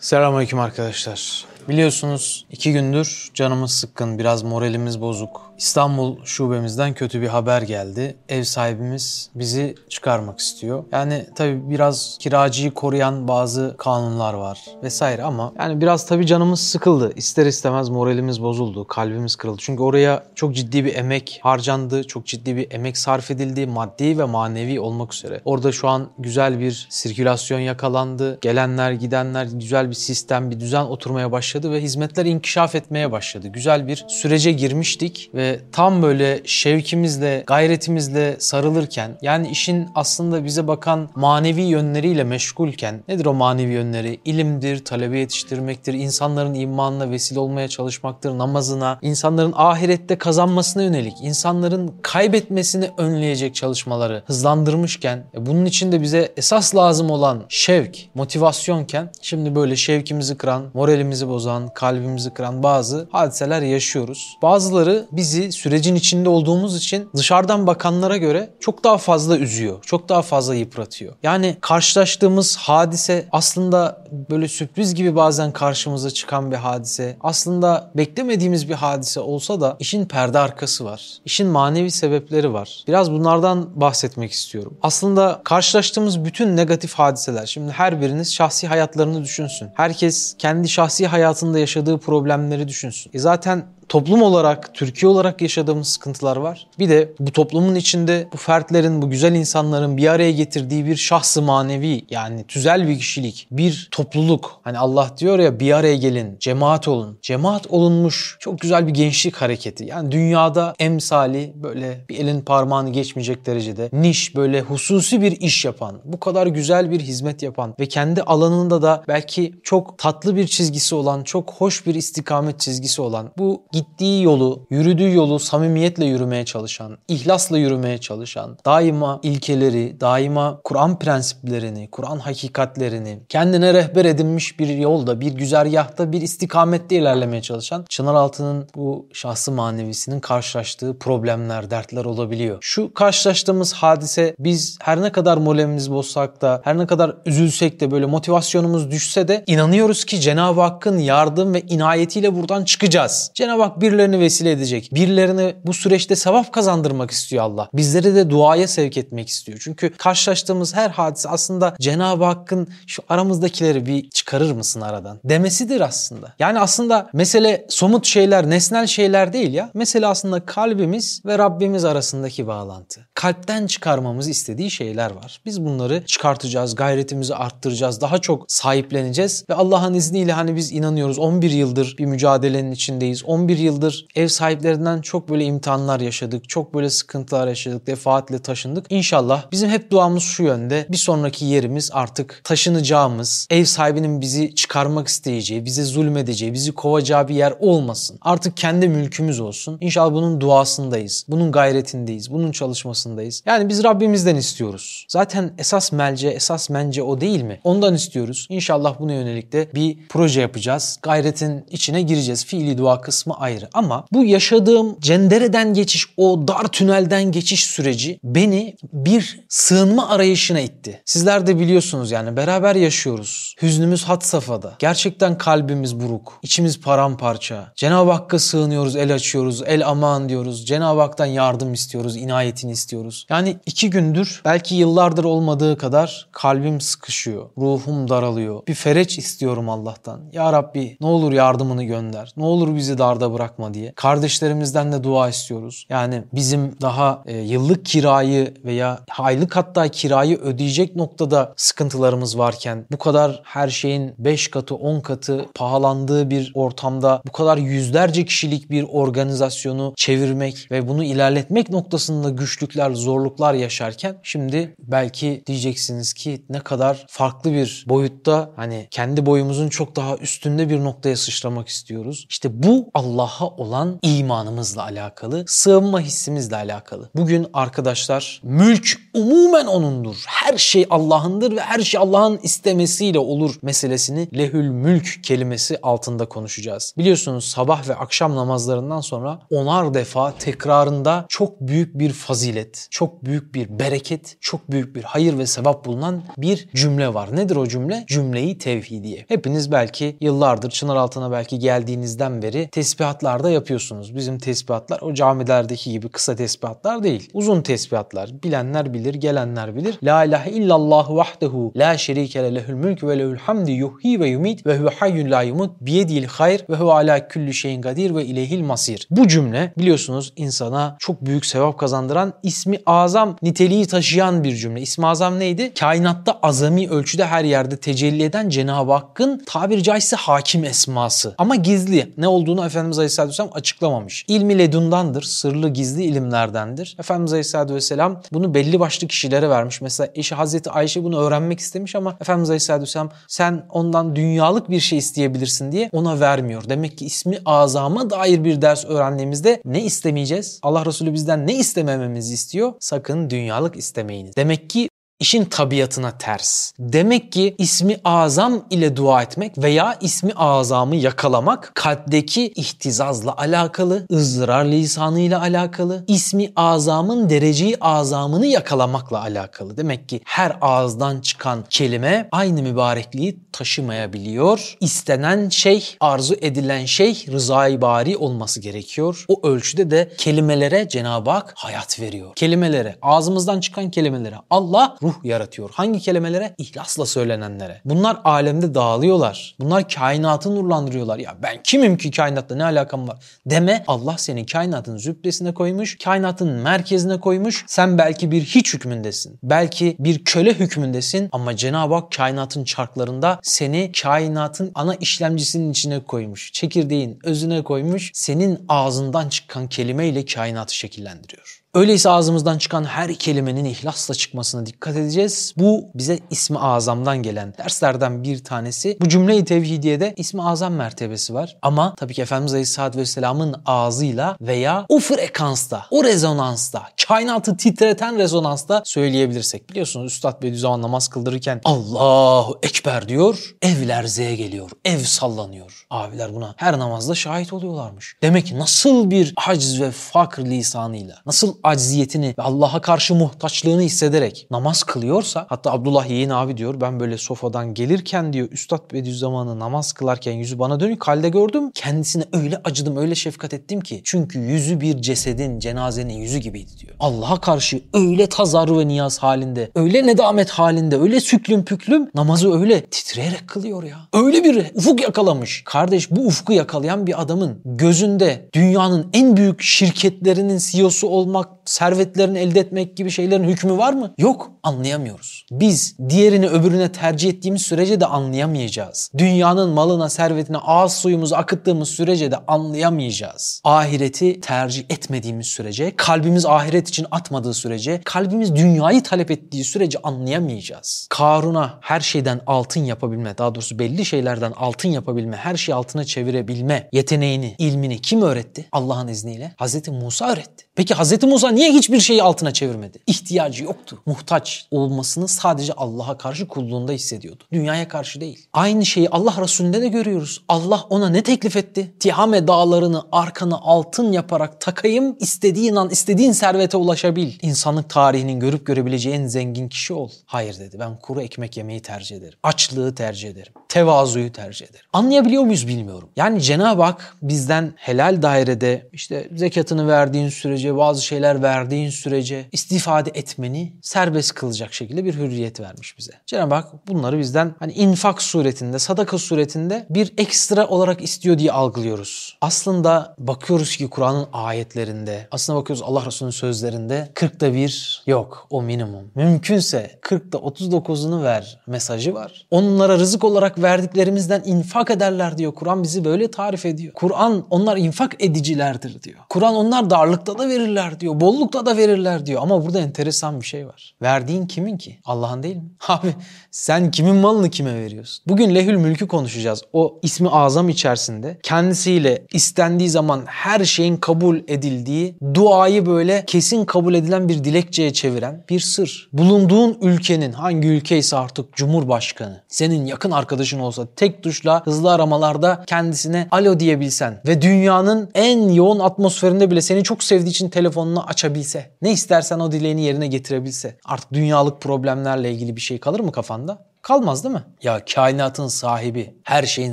Selamünaleyküm arkadaşlar. Biliyorsunuz iki gündür canımız sıkkın, biraz moralimiz bozuk. İstanbul şubemizden kötü bir haber geldi. Ev sahibimiz bizi çıkarmak istiyor. Yani tabii biraz kiracıyı koruyan bazı kanunlar var vesaire ama yani biraz tabii canımız sıkıldı. İster istemez moralimiz bozuldu, kalbimiz kırıldı. Çünkü oraya çok ciddi bir emek harcandı, çok ciddi bir emek sarf edildi, maddi ve manevi olmak üzere. Orada şu an güzel bir sirkülasyon yakalandı. Gelenler, gidenler, güzel bir sistem, bir düzen oturmaya başladı ve hizmetler inkişaf etmeye başladı. Güzel bir sürece girmiştik ve tam böyle şevkimizle, gayretimizle sarılırken yani işin aslında bize bakan manevi yönleriyle meşgulken nedir o manevi yönleri? İlimdir, talebe yetiştirmektir, insanların imanına vesile olmaya çalışmaktır, namazına, insanların ahirette kazanmasına yönelik, insanların kaybetmesini önleyecek çalışmaları hızlandırmışken e, bunun için de bize esas lazım olan şevk, motivasyonken şimdi böyle şevkimizi kıran, moralimizi bozan, kalbimizi kıran bazı hadiseler yaşıyoruz. Bazıları bizi sürecin içinde olduğumuz için dışarıdan bakanlara göre çok daha fazla üzüyor. Çok daha fazla yıpratıyor. Yani karşılaştığımız hadise aslında böyle sürpriz gibi bazen karşımıza çıkan bir hadise. Aslında beklemediğimiz bir hadise olsa da işin perde arkası var. İşin manevi sebepleri var. Biraz bunlardan bahsetmek istiyorum. Aslında karşılaştığımız bütün negatif hadiseler, şimdi her biriniz şahsi hayatlarını düşünsün. Herkes kendi şahsi hayatında yaşadığı problemleri düşünsün. E zaten toplum olarak, Türkiye olarak yaşadığımız sıkıntılar var. Bir de bu toplumun içinde bu fertlerin, bu güzel insanların bir araya getirdiği bir şahsı manevi yani tüzel bir kişilik, bir topluluk. Hani Allah diyor ya bir araya gelin, cemaat olun. Cemaat olunmuş çok güzel bir gençlik hareketi. Yani dünyada emsali böyle bir elin parmağını geçmeyecek derecede niş böyle hususi bir iş yapan, bu kadar güzel bir hizmet yapan ve kendi alanında da belki çok tatlı bir çizgisi olan, çok hoş bir istikamet çizgisi olan bu gittiği yolu, yürüdüğü yolu samimiyetle yürümeye çalışan, ihlasla yürümeye çalışan, daima ilkeleri, daima Kur'an prensiplerini, Kur'an hakikatlerini kendine rehber edinmiş bir yolda, bir güzergahta, bir istikamette ilerlemeye çalışan Çınaraltı'nın bu şahsı manevisinin karşılaştığı problemler, dertler olabiliyor. Şu karşılaştığımız hadise biz her ne kadar moralimiz bozsak da, her ne kadar üzülsek de böyle motivasyonumuz düşse de inanıyoruz ki Cenab-ı Hakk'ın yardım ve inayetiyle buradan çıkacağız. Cenab-ı Hak birilerini vesile edecek. Birilerini bu süreçte sevap kazandırmak istiyor Allah. Bizleri de duaya sevk etmek istiyor. Çünkü karşılaştığımız her hadise aslında Cenab-ı Hakk'ın şu aramızdakileri bir çıkarır mısın aradan demesidir aslında. Yani aslında mesele somut şeyler, nesnel şeyler değil ya. Mesele aslında kalbimiz ve Rabbimiz arasındaki bağlantı. Kalpten çıkarmamız istediği şeyler var. Biz bunları çıkartacağız, gayretimizi arttıracağız, daha çok sahipleneceğiz ve Allah'ın izniyle hani biz inanıyoruz 11 yıldır bir mücadelenin içindeyiz. 11 yıldır ev sahiplerinden çok böyle imtihanlar yaşadık. Çok böyle sıkıntılar yaşadık. Defaatle taşındık. İnşallah bizim hep duamız şu yönde. Bir sonraki yerimiz artık taşınacağımız, ev sahibinin bizi çıkarmak isteyeceği, bize zulmedeceği, bizi kovacağı bir yer olmasın. Artık kendi mülkümüz olsun. İnşallah bunun duasındayız. Bunun gayretindeyiz. Bunun çalışmasındayız. Yani biz Rabbimizden istiyoruz. Zaten esas melce, esas mence o değil mi? Ondan istiyoruz. İnşallah buna yönelik de bir proje yapacağız. Gayretin içine gireceğiz. Fiili dua kısmı ayrı. Ama bu yaşadığım cendereden geçiş, o dar tünelden geçiş süreci beni bir sığınma arayışına itti. Sizler de biliyorsunuz yani beraber yaşıyoruz. Hüznümüz hat safhada. Gerçekten kalbimiz buruk. içimiz paramparça. Cenab-ı Hakk'a sığınıyoruz, el açıyoruz, el aman diyoruz. Cenab-ı Hak'tan yardım istiyoruz, inayetini istiyoruz. Yani iki gündür belki yıllardır olmadığı kadar kalbim sıkışıyor. Ruhum daralıyor. Bir fereç istiyorum Allah'tan. Ya Rabbi ne olur yardımını gönder. Ne olur bizi darda bırakma diye. Kardeşlerimizden de dua istiyoruz. Yani bizim daha e, yıllık kirayı veya aylık hatta kirayı ödeyecek noktada sıkıntılarımız varken bu kadar her şeyin 5 katı 10 katı pahalandığı bir ortamda bu kadar yüzlerce kişilik bir organizasyonu çevirmek ve bunu ilerletmek noktasında güçlükler, zorluklar yaşarken şimdi belki diyeceksiniz ki ne kadar farklı bir boyutta hani kendi boyumuzun çok daha üstünde bir noktaya sıçramak istiyoruz. İşte bu Allah Allah'a olan imanımızla alakalı, sığınma hissimizle alakalı. Bugün arkadaşlar mülk umumen O'nundur. Her şey Allah'ındır ve her şey Allah'ın istemesiyle olur meselesini lehül mülk kelimesi altında konuşacağız. Biliyorsunuz sabah ve akşam namazlarından sonra onar defa tekrarında çok büyük bir fazilet, çok büyük bir bereket, çok büyük bir hayır ve sevap bulunan bir cümle var. Nedir o cümle? Cümleyi tevhidiye. Hepiniz belki yıllardır çınar altına belki geldiğinizden beri tesbihatlarda yapıyorsunuz. Bizim tesbihatlar o camilerdeki gibi kısa tesbihatlar değil. Uzun tesbihatlar. Bilenler bilir, gelenler bilir. La ilahe illallah vahdehu la şerike lehül mülk ve lehül hamdi yuhyi ve yumit ve huve hayyun la yumut biyedil hayr ve huve ala kulli şeyin kadir ve ileyhil masir. Bu cümle biliyorsunuz insana çok büyük sevap kazandıran ismi azam niteliği taşıyan bir cümle. İsmi azam neydi? Kainatta azami ölçüde her yerde tecelli eden Cenab-ı Hakk'ın tabiri caizse hakim esması. Ama gizli. Ne olduğunu Efendimiz Aleyhisselatü Vesselam açıklamamış. İlmi ledundandır. Sırlı gizli ilimlerdendir. Efendimiz Aleyhisselatü Vesselam bunu belli başlı kişilere vermiş. Mesela eşi Hazreti Ayşe bunu öğrenmek istemiş ama Efendimiz Aleyhisselatü Vesselam sen ondan dünyalık bir şey isteyebilirsin diye ona vermiyor. Demek ki ismi azama dair bir ders öğrendiğimizde ne istemeyeceğiz? Allah Resulü bizden ne istemememizi istiyor? Sakın dünyalık istemeyiniz. Demek ki işin tabiatına ters. Demek ki ismi azam ile dua etmek veya ismi azamı yakalamak kalpteki ihtizazla alakalı, ızdırar lisanıyla alakalı, ismi azamın dereceyi azamını yakalamakla alakalı. Demek ki her ağızdan çıkan kelime aynı mübarekliği taşımayabiliyor. İstenen şey, arzu edilen şey rızayı bari olması gerekiyor. O ölçüde de kelimelere Cenab-ı Hak hayat veriyor. Kelimelere, ağzımızdan çıkan kelimelere Allah ruh yaratıyor. Hangi kelimelere? İhlasla söylenenlere. Bunlar alemde dağılıyorlar. Bunlar kainatı nurlandırıyorlar. Ya ben kimim ki kainatta ne alakam var? Deme Allah seni kainatın zübresine koymuş, kainatın merkezine koymuş. Sen belki bir hiç hükmündesin. Belki bir köle hükmündesin ama Cenab-ı Hak kainatın çarklarında seni kainatın ana işlemcisinin içine koymuş. Çekirdeğin özüne koymuş. Senin ağzından çıkan kelimeyle kainatı şekillendiriyor. Öyleyse ağzımızdan çıkan her kelimenin ihlasla çıkmasına dikkat edeceğiz. Bu bize ismi azamdan gelen derslerden bir tanesi. Bu cümle-i tevhidiyede ismi azam mertebesi var. Ama tabii ki Efendimiz Aleyhisselatü Vesselam'ın ağzıyla veya o frekansta, o rezonansta, kainatı titreten rezonansta söyleyebilirsek. Biliyorsunuz Üstad Bediüzzaman namaz kıldırırken Allahu Ekber diyor, ev lerzeye geliyor, ev sallanıyor. Abiler buna her namazda şahit oluyorlarmış. Demek ki nasıl bir aciz ve fakr lisanıyla, nasıl acziyetini ve Allah'a karşı muhtaçlığını hissederek namaz kılıyorsa hatta Abdullah Yeğen abi diyor ben böyle sofadan gelirken diyor Üstad Bediüzzaman'ı namaz kılarken yüzü bana dönük halde gördüm. Kendisine öyle acıdım öyle şefkat ettim ki çünkü yüzü bir cesedin cenazenin yüzü gibiydi diyor. Allah'a karşı öyle tazarru ve niyaz halinde öyle nedamet halinde öyle süklüm püklüm namazı öyle titreyerek kılıyor ya. Öyle bir ufuk yakalamış. Kardeş bu ufku yakalayan bir adamın gözünde dünyanın en büyük şirketlerinin CEO'su olmak servetlerini elde etmek gibi şeylerin hükmü var mı? Yok. Anlayamıyoruz. Biz diğerini öbürüne tercih ettiğimiz sürece de anlayamayacağız. Dünyanın malına, servetine ağız suyumuzu akıttığımız sürece de anlayamayacağız. Ahireti tercih etmediğimiz sürece, kalbimiz ahiret için atmadığı sürece, kalbimiz dünyayı talep ettiği sürece anlayamayacağız. Karun'a her şeyden altın yapabilme, daha doğrusu belli şeylerden altın yapabilme, her şeyi altına çevirebilme yeteneğini, ilmini kim öğretti? Allah'ın izniyle. Hazreti Musa öğretti. Peki Hazreti Musa niye hiçbir şeyi altına çevirmedi? İhtiyacı yoktu. Muhtaç olmasını sadece Allah'a karşı kulluğunda hissediyordu. Dünyaya karşı değil. Aynı şeyi Allah Resulü'nde de görüyoruz. Allah ona ne teklif etti? Tihame dağlarını arkana altın yaparak takayım, istediğin an istediğin servete ulaşabil. İnsanlık tarihinin görüp görebileceği en zengin kişi ol. Hayır dedi ben kuru ekmek yemeyi tercih ederim. Açlığı tercih ederim. Tevazuyu tercih ederim. Anlayabiliyor muyuz bilmiyorum. Yani Cenab-ı Hak bizden helal dairede işte zekatını verdiğin sürece bazı şeyler verdiğin sürece istifade etmeni serbest kılacak şekilde bir hürriyet vermiş bize. Cenab-ı Hak bunları bizden hani infak suretinde, sadaka suretinde bir ekstra olarak istiyor diye algılıyoruz. Aslında bakıyoruz ki Kur'an'ın ayetlerinde, aslında bakıyoruz Allah Resulü'nün sözlerinde 40'da bir yok o minimum. Mümkünse 40'da 39'unu ver mesajı var. Onlara rızık olarak verdiklerimizden infak ederler diyor. Kur'an bizi böyle tarif ediyor. Kur'an onlar infak edicilerdir diyor. Kur'an onlar darlıkta da verirler diyor. Bak bollukla da verirler diyor ama burada enteresan bir şey var. Verdiğin kimin ki? Allah'ın değil mi? Abi sen kimin malını kime veriyorsun? Bugün lehül mülkü konuşacağız. O ismi azam içerisinde kendisiyle istendiği zaman her şeyin kabul edildiği, duayı böyle kesin kabul edilen bir dilekçeye çeviren bir sır. Bulunduğun ülkenin hangi ülkeyse artık cumhurbaşkanı senin yakın arkadaşın olsa tek tuşla hızlı aramalarda kendisine alo diyebilsen ve dünyanın en yoğun atmosferinde bile seni çok sevdiği için telefonunu açabilse, ne istersen o dileğini yerine getirebilse artık dünyalık problemlerle ilgili bir şey kalır mı kafanda? Kalmaz değil mi? Ya kainatın sahibi, her şeyin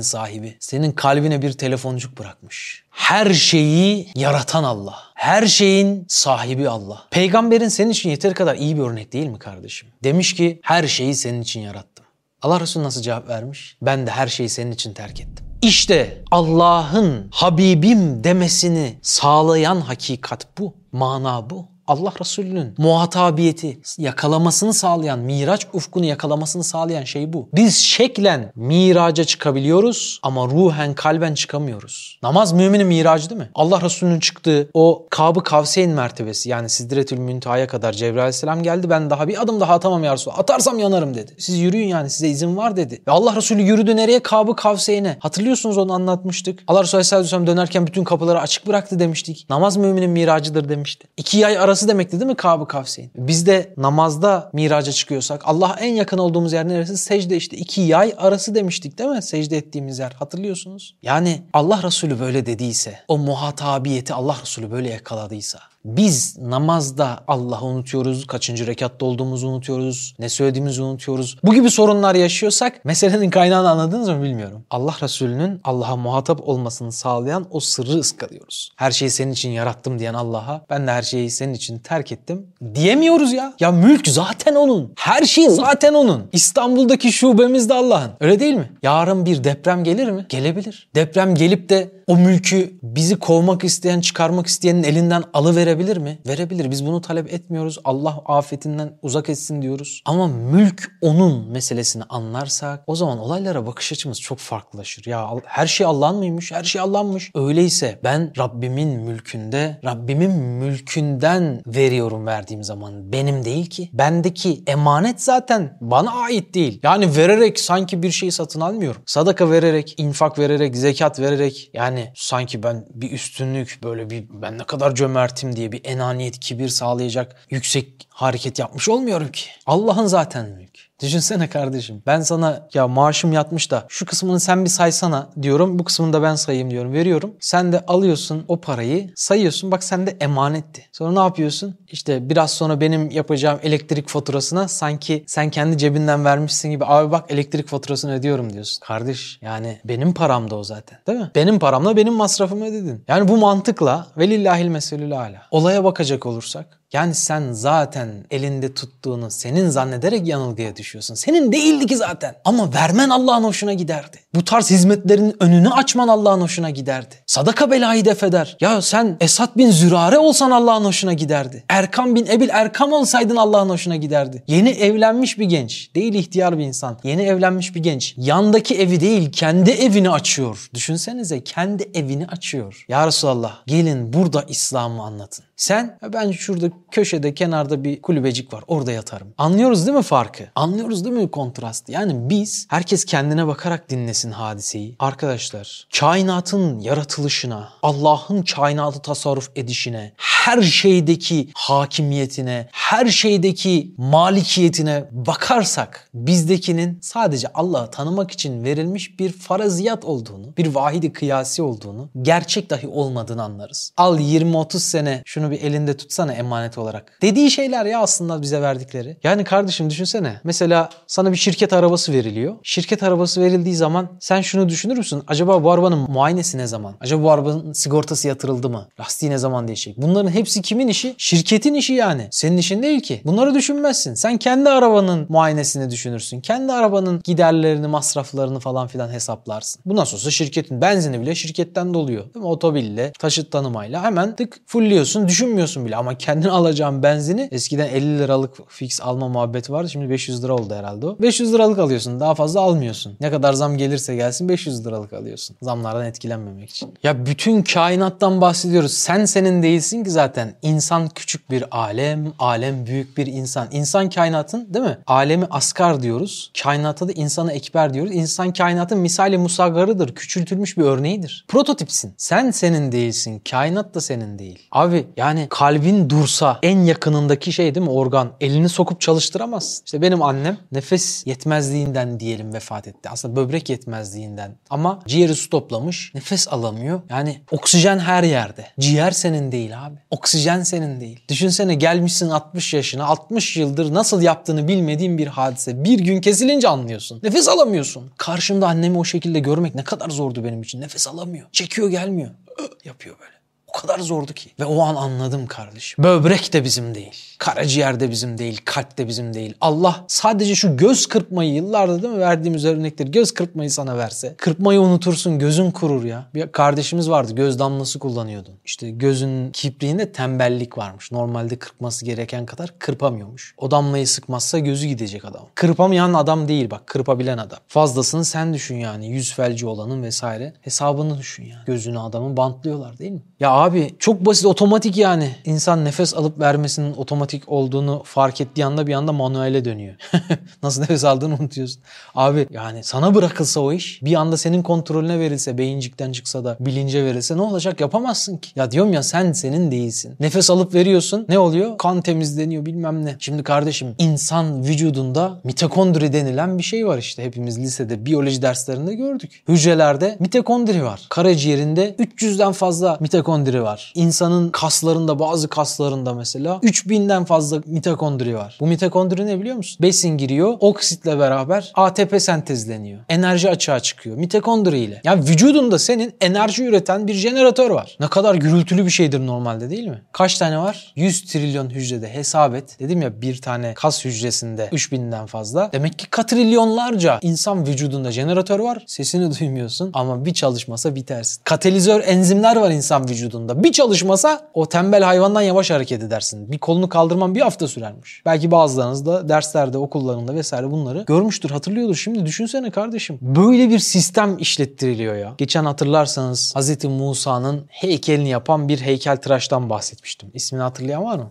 sahibi senin kalbine bir telefoncuk bırakmış. Her şeyi yaratan Allah. Her şeyin sahibi Allah. Peygamberin senin için yeteri kadar iyi bir örnek değil mi kardeşim? Demiş ki her şeyi senin için yarattım. Allah Resulü nasıl cevap vermiş? Ben de her şeyi senin için terk ettim. İşte Allah'ın Habibim demesini sağlayan hakikat bu. Mana bu. Allah Resulü'nün muhatabiyeti yakalamasını sağlayan, miraç ufkunu yakalamasını sağlayan şey bu. Biz şeklen miraca çıkabiliyoruz ama ruhen kalben çıkamıyoruz. Namaz müminin miracı değil mi? Allah Resulü'nün çıktığı o Kab-ı Kavseyn mertebesi yani Sidretül Münteha'ya kadar Cebrail Aleyhisselam geldi. Ben daha bir adım daha atamam ya Resulallah. Atarsam yanarım dedi. Siz yürüyün yani size izin var dedi. Ve Allah Resulü yürüdü nereye? Kab-ı Kavseyn'e. Hatırlıyorsunuz onu anlatmıştık. Allah Resulü Aleyhisselam dönerken bütün kapıları açık bıraktı demiştik. Namaz müminin miracıdır demişti. İki yay arası arası demekti değil mi Kab-ı Kavseyn? Biz de namazda miraca çıkıyorsak Allah'a en yakın olduğumuz yer neresi? Secde işte iki yay arası demiştik değil mi? Secde ettiğimiz yer hatırlıyorsunuz. Yani Allah Resulü böyle dediyse, o muhatabiyeti Allah Resulü böyle yakaladıysa biz namazda Allah'ı unutuyoruz, kaçıncı rekatta olduğumuzu unutuyoruz, ne söylediğimizi unutuyoruz. Bu gibi sorunlar yaşıyorsak meselenin kaynağını anladınız mı bilmiyorum. Allah Resulü'nün Allah'a muhatap olmasını sağlayan o sırrı ıskalıyoruz. Her şeyi senin için yarattım diyen Allah'a ben de her şeyi senin için terk ettim diyemiyoruz ya. Ya mülk zaten onun. Her şey zaten onun. İstanbul'daki şubemiz de Allah'ın. Öyle değil mi? Yarın bir deprem gelir mi? Gelebilir. Deprem gelip de o mülkü bizi kovmak isteyen, çıkarmak isteyenin elinden alıverebilir mi? Verebilir. Biz bunu talep etmiyoruz. Allah afetinden uzak etsin diyoruz. Ama mülk onun meselesini anlarsak o zaman olaylara bakış açımız çok farklılaşır. Ya her şey Allah'ın mıymış? Her şey Allah'ınmış. Öyleyse ben Rabbimin mülkünde, Rabbimin mülkünden veriyorum verdiğim zaman. Benim değil ki. Bendeki emanet zaten bana ait değil. Yani vererek sanki bir şey satın almıyorum. Sadaka vererek, infak vererek, zekat vererek yani sanki ben bir üstünlük böyle bir ben ne kadar cömertim diye bir enaniyet, kibir sağlayacak yüksek hareket yapmış olmuyorum ki. Allah'ın zaten mülk. Düşünsene kardeşim. Ben sana ya maaşım yatmış da şu kısmını sen bir saysana diyorum. Bu kısmını da ben sayayım diyorum. Veriyorum. Sen de alıyorsun o parayı sayıyorsun. Bak sende emanetti. Sonra ne yapıyorsun? İşte biraz sonra benim yapacağım elektrik faturasına sanki sen kendi cebinden vermişsin gibi abi bak elektrik faturasını ödüyorum diyorsun. Kardeş yani benim param da o zaten. Değil mi? Benim paramla benim masrafımı ödedin. Yani bu mantıkla velillahil meselül ala. Olaya bakacak olursak yani sen zaten elinde tuttuğunu senin zannederek yanılgıya düşüyorsun. Senin değildi ki zaten. Ama vermen Allah'ın hoşuna giderdi. Bu tarz hizmetlerin önünü açman Allah'ın hoşuna giderdi. Sadaka belayı def eder. Ya sen Esat bin Zürare olsan Allah'ın hoşuna giderdi. Erkam bin Ebil Erkam olsaydın Allah'ın hoşuna giderdi. Yeni evlenmiş bir genç, değil ihtiyar bir insan. Yeni evlenmiş bir genç. Yandaki evi değil kendi evini açıyor. Düşünsenize kendi evini açıyor. Ya Resulallah gelin burada İslam'ı anlatın. Sen ben şurada köşede kenarda bir kulübecik var orada yatarım. Anlıyoruz değil mi farkı? Anlıyoruz değil mi kontrastı? Yani biz herkes kendine bakarak dinlesin hadiseyi. Arkadaşlar kainatın yaratılışına, Allah'ın kainatı tasarruf edişine, her şeydeki hakimiyetine, her şeydeki malikiyetine bakarsak bizdekinin sadece Allah'ı tanımak için verilmiş bir faraziyat olduğunu, bir vahidi kıyasi olduğunu, gerçek dahi olmadığını anlarız. Al 20-30 sene şunu bir elinde tutsana emanet olarak. Dediği şeyler ya aslında bize verdikleri. Yani kardeşim düşünsene. Mesela sana bir şirket arabası veriliyor. Şirket arabası verildiği zaman sen şunu düşünür müsün? Acaba bu arabanın muayenesi ne zaman? Acaba bu arabanın sigortası yatırıldı mı? Lastiği ne zaman değişecek? Bunların hepsi kimin işi? Şirketin işi yani. Senin işin değil ki. Bunları düşünmezsin. Sen kendi arabanın muayenesini düşünürsün. Kendi arabanın giderlerini, masraflarını falan filan hesaplarsın. Bu nasıl olsa şirketin benzini bile şirketten doluyor. Değil mi? Otobille, taşıt tanımayla hemen tık fullliyorsun. Düşünmüyorsun bile ama kendin alacağın benzini eskiden 50 liralık fix alma muhabbeti vardı. Şimdi 500 lira oldu herhalde o. 500 liralık alıyorsun. Daha fazla almıyorsun. Ne kadar zam gelirse gelsin 500 liralık alıyorsun. Zamlardan etkilenmemek için. Ya bütün kainattan bahsediyoruz. Sen senin değilsin ki zaten. İnsan küçük bir alem, alem büyük bir insan. İnsan kainatın değil mi? Alemi asgar diyoruz. Kainata da insanı ekber diyoruz. İnsan kainatın misali musagarıdır. Küçültülmüş bir örneğidir. Prototipsin. Sen senin değilsin. Kainat da senin değil. Abi yani kalbin dursa en yakınındaki şey değil mi organ? Elini sokup çalıştıramaz. İşte benim annem nefes yetmezliğinden diyelim vefat etti. Aslında böbrek yetmezliğinden. Ama ciğeri su toplamış. Nefes alamıyor. Yani oksijen her yerde. Ciğer senin değil abi. Oksijen senin değil. Düşünsene gelmişsin 60 yaşına. 60 yıldır nasıl yaptığını bilmediğin bir hadise. Bir gün kesilince anlıyorsun. Nefes alamıyorsun. Karşımda annemi o şekilde görmek ne kadar zordu benim için. Nefes alamıyor. Çekiyor gelmiyor. Yapıyor böyle. O kadar zordu ki. Ve o an anladım kardeşim. Böbrek de bizim değil. Karaciğer de bizim değil. Kalp de bizim değil. Allah sadece şu göz kırpmayı yıllarda değil mi verdiğimiz örnekleri göz kırpmayı sana verse. Kırpmayı unutursun gözün kurur ya. Bir kardeşimiz vardı göz damlası kullanıyordu. İşte gözün kipriğinde tembellik varmış. Normalde kırpması gereken kadar kırpamıyormuş. O damlayı sıkmazsa gözü gidecek adam. Kırpamayan adam değil bak kırpabilen adam. Fazlasını sen düşün yani. Yüz felci olanın vesaire. Hesabını düşün yani. Gözünü adamın bantlıyorlar değil mi? Ya abi çok basit otomatik yani. İnsan nefes alıp vermesinin otomatik olduğunu fark ettiği anda bir anda manuele dönüyor. Nasıl nefes aldığını unutuyorsun. Abi yani sana bırakılsa o iş bir anda senin kontrolüne verilse beyincikten çıksa da bilince verilse ne olacak yapamazsın ki. Ya diyorum ya sen senin değilsin. Nefes alıp veriyorsun ne oluyor? Kan temizleniyor bilmem ne. Şimdi kardeşim insan vücudunda mitokondri denilen bir şey var işte hepimiz lisede biyoloji derslerinde gördük. Hücrelerde mitokondri var. Karaciğerinde 300'den fazla mitokondri var. İnsanın kaslarında bazı kaslarında mesela 3000'den fazla mitokondri var. Bu mitokondri ne biliyor musun? Besin giriyor, oksitle beraber ATP sentezleniyor. Enerji açığa çıkıyor mitokondri ile. Yani vücudunda senin enerji üreten bir jeneratör var. Ne kadar gürültülü bir şeydir normalde değil mi? Kaç tane var? 100 trilyon hücrede hesap et. Dedim ya bir tane kas hücresinde 3000'den fazla. Demek ki katrilyonlarca insan vücudunda jeneratör var. Sesini duymuyorsun ama bir çalışmasa bitersin. Katalizör enzimler var insan vücudunda. Bir çalışmasa o tembel hayvandan yavaş hareket edersin. Bir kolunu kaldırman bir hafta sürermiş. Belki bazılarınız da derslerde, okullarında vesaire bunları görmüştür, hatırlıyordur. Şimdi düşünsene kardeşim. Böyle bir sistem işlettiriliyor ya. Geçen hatırlarsanız Hz. Musa'nın heykelini yapan bir heykeltıraştan bahsetmiştim. İsmini hatırlayan var mı?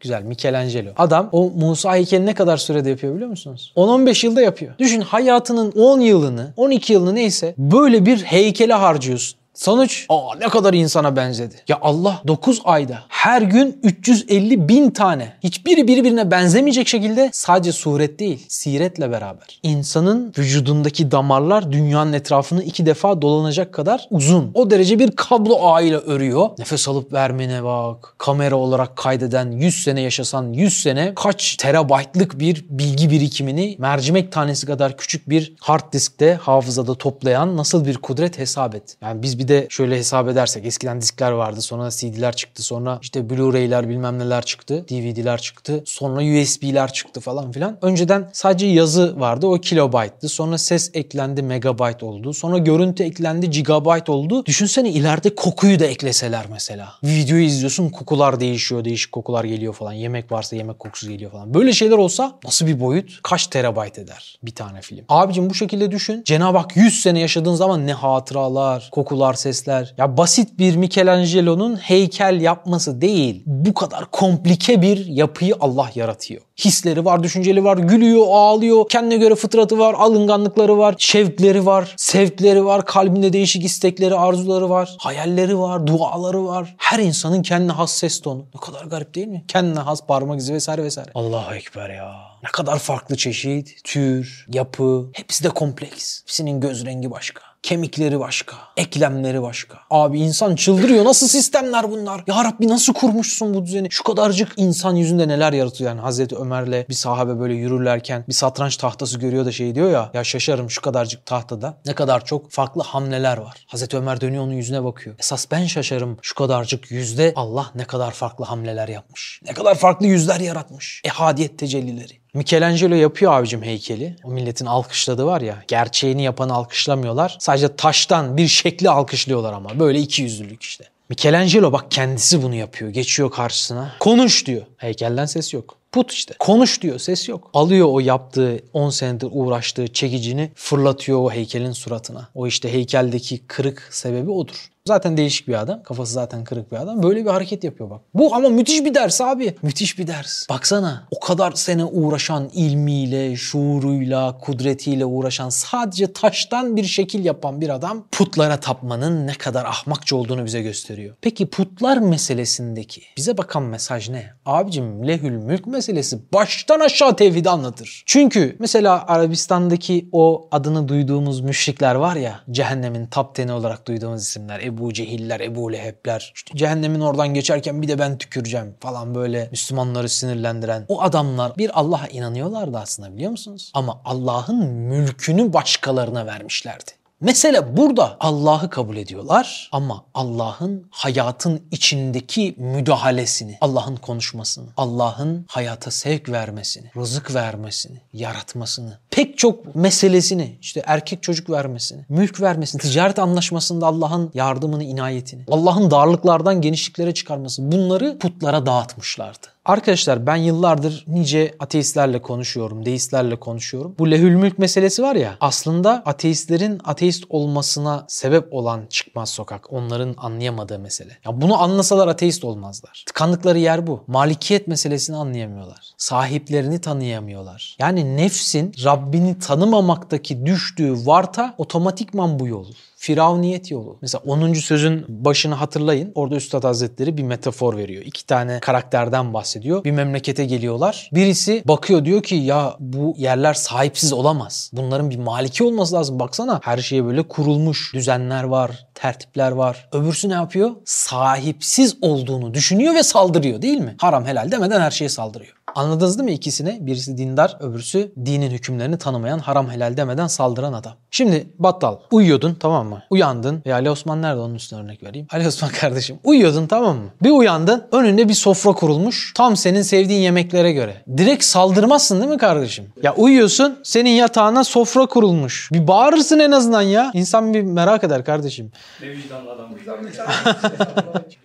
Güzel Michelangelo. Adam o Musa heykeli ne kadar sürede yapıyor biliyor musunuz? 10-15 yılda yapıyor. Düşün hayatının 10 yılını, 12 yılını neyse böyle bir heykele harcıyorsun. Sonuç aa ne kadar insana benzedi. Ya Allah 9 ayda her gün 350 bin tane hiçbiri birbirine benzemeyecek şekilde sadece suret değil siretle beraber. İnsanın vücudundaki damarlar dünyanın etrafını iki defa dolanacak kadar uzun. O derece bir kablo ağıyla örüyor. Nefes alıp vermene bak. Kamera olarak kaydeden 100 sene yaşasan 100 sene kaç terabaytlık bir bilgi birikimini mercimek tanesi kadar küçük bir hard diskte hafızada toplayan nasıl bir kudret hesap et. Yani biz bir de şöyle hesap edersek eskiden diskler vardı sonra CD'ler çıktı sonra işte Blu-ray'ler bilmem neler çıktı DVD'ler çıktı sonra USB'ler çıktı falan filan. Önceden sadece yazı vardı o kilobayttı sonra ses eklendi megabayt oldu sonra görüntü eklendi gigabayt oldu. Düşünsene ileride kokuyu da ekleseler mesela. Videoyu izliyorsun kokular değişiyor değişik kokular geliyor falan yemek varsa yemek kokusu geliyor falan. Böyle şeyler olsa nasıl bir boyut kaç terabayt eder bir tane film. Abicim bu şekilde düşün Cenab-ı Hak 100 sene yaşadığın zaman ne hatıralar kokular sesler. Ya basit bir Michelangelo'nun heykel yapması değil. Bu kadar komplike bir yapıyı Allah yaratıyor. Hisleri var, düşünceli var, gülüyor, ağlıyor. Kendine göre fıtratı var, alınganlıkları var, şevkleri var, sevkleri var, kalbinde değişik istekleri, arzuları var, hayalleri var, duaları var. Her insanın kendine has ses tonu. Ne kadar garip değil mi? Kendine has parmak izi vesaire vesaire. Allahu Ekber ya. Ne kadar farklı çeşit, tür, yapı. Hepsi de kompleks. Hepsinin göz rengi başka. Kemikleri başka, eklemleri başka. Abi insan çıldırıyor. Nasıl sistemler bunlar? Ya Rabbi nasıl kurmuşsun bu düzeni? Şu kadarcık insan yüzünde neler yaratıyor yani. Hazreti Ömer'le bir sahabe böyle yürürlerken bir satranç tahtası görüyor da şey diyor ya. Ya şaşarım şu kadarcık tahtada ne kadar çok farklı hamleler var. Hazreti Ömer dönüyor onun yüzüne bakıyor. Esas ben şaşarım şu kadarcık yüzde Allah ne kadar farklı hamleler yapmış. Ne kadar farklı yüzler yaratmış. Ehadiyet tecellileri. Michelangelo yapıyor abicim heykeli. O milletin alkışladığı var ya. Gerçeğini yapanı alkışlamıyorlar. Sadece taştan bir şekli alkışlıyorlar ama. Böyle iki yüzlülük işte. Michelangelo bak kendisi bunu yapıyor. Geçiyor karşısına. Konuş diyor. Heykelden ses yok. Put işte. Konuş diyor ses yok. Alıyor o yaptığı 10 senedir uğraştığı çekicini fırlatıyor o heykelin suratına. O işte heykeldeki kırık sebebi odur. Zaten değişik bir adam. Kafası zaten kırık bir adam. Böyle bir hareket yapıyor bak. Bu ama müthiş bir ders abi. Müthiş bir ders. Baksana o kadar sene uğraşan ilmiyle, şuuruyla, kudretiyle uğraşan sadece taştan bir şekil yapan bir adam putlara tapmanın ne kadar ahmakça olduğunu bize gösteriyor. Peki putlar meselesindeki bize bakan mesaj ne? Abicim lehül mülk meselesi baştan aşağı tevhidi anlatır. Çünkü mesela Arabistan'daki o adını duyduğumuz müşrikler var ya cehennemin 10'i olarak duyduğumuz isimler. Ebu Cehiller, Ebu Lehebler. İşte cehennemin oradan geçerken bir de ben tüküreceğim falan böyle Müslümanları sinirlendiren. O adamlar bir Allah'a inanıyorlardı aslında biliyor musunuz? Ama Allah'ın mülkünü başkalarına vermişlerdi. Mesele burada Allah'ı kabul ediyorlar ama Allah'ın hayatın içindeki müdahalesini, Allah'ın konuşmasını, Allah'ın hayata sevk vermesini, rızık vermesini, yaratmasını, pek çok meselesini, işte erkek çocuk vermesini, mülk vermesini, ticaret anlaşmasında Allah'ın yardımını, inayetini, Allah'ın darlıklardan genişliklere çıkarması bunları putlara dağıtmışlardı. Arkadaşlar ben yıllardır nice ateistlerle konuşuyorum, deistlerle konuşuyorum. Bu lehül mülk meselesi var ya aslında ateistlerin ateist olmasına sebep olan çıkmaz sokak. Onların anlayamadığı mesele. Ya bunu anlasalar ateist olmazlar. Tıkandıkları yer bu. Malikiyet meselesini anlayamıyorlar. Sahiplerini tanıyamıyorlar. Yani nefsin Rabbini tanımamaktaki düştüğü varta otomatikman bu yol. Firavuniyet yolu. Mesela 10. sözün başını hatırlayın. Orada Üstad Hazretleri bir metafor veriyor. İki tane karakterden bahsediyor. Bir memlekete geliyorlar. Birisi bakıyor diyor ki ya bu yerler sahipsiz olamaz. Bunların bir maliki olması lazım. Baksana her şeye böyle kurulmuş düzenler var, tertipler var. Öbürsü ne yapıyor? Sahipsiz olduğunu düşünüyor ve saldırıyor değil mi? Haram helal demeden her şeye saldırıyor. Anladınız değil mi ikisini? Birisi dindar, öbürsü dinin hükümlerini tanımayan, haram helal demeden saldıran adam. Şimdi battal uyuyordun tamam mı? Uyandın. Ve Ali Osman nerede onun üstüne örnek vereyim. Ali Osman kardeşim uyuyordun tamam mı? Bir uyandın önünde bir sofra kurulmuş. Tam senin sevdiğin yemeklere göre. Direkt saldırmazsın değil mi kardeşim? Ya uyuyorsun senin yatağına sofra kurulmuş. Bir bağırırsın en azından ya. İnsan bir merak eder kardeşim. Ne vicdanlı adam.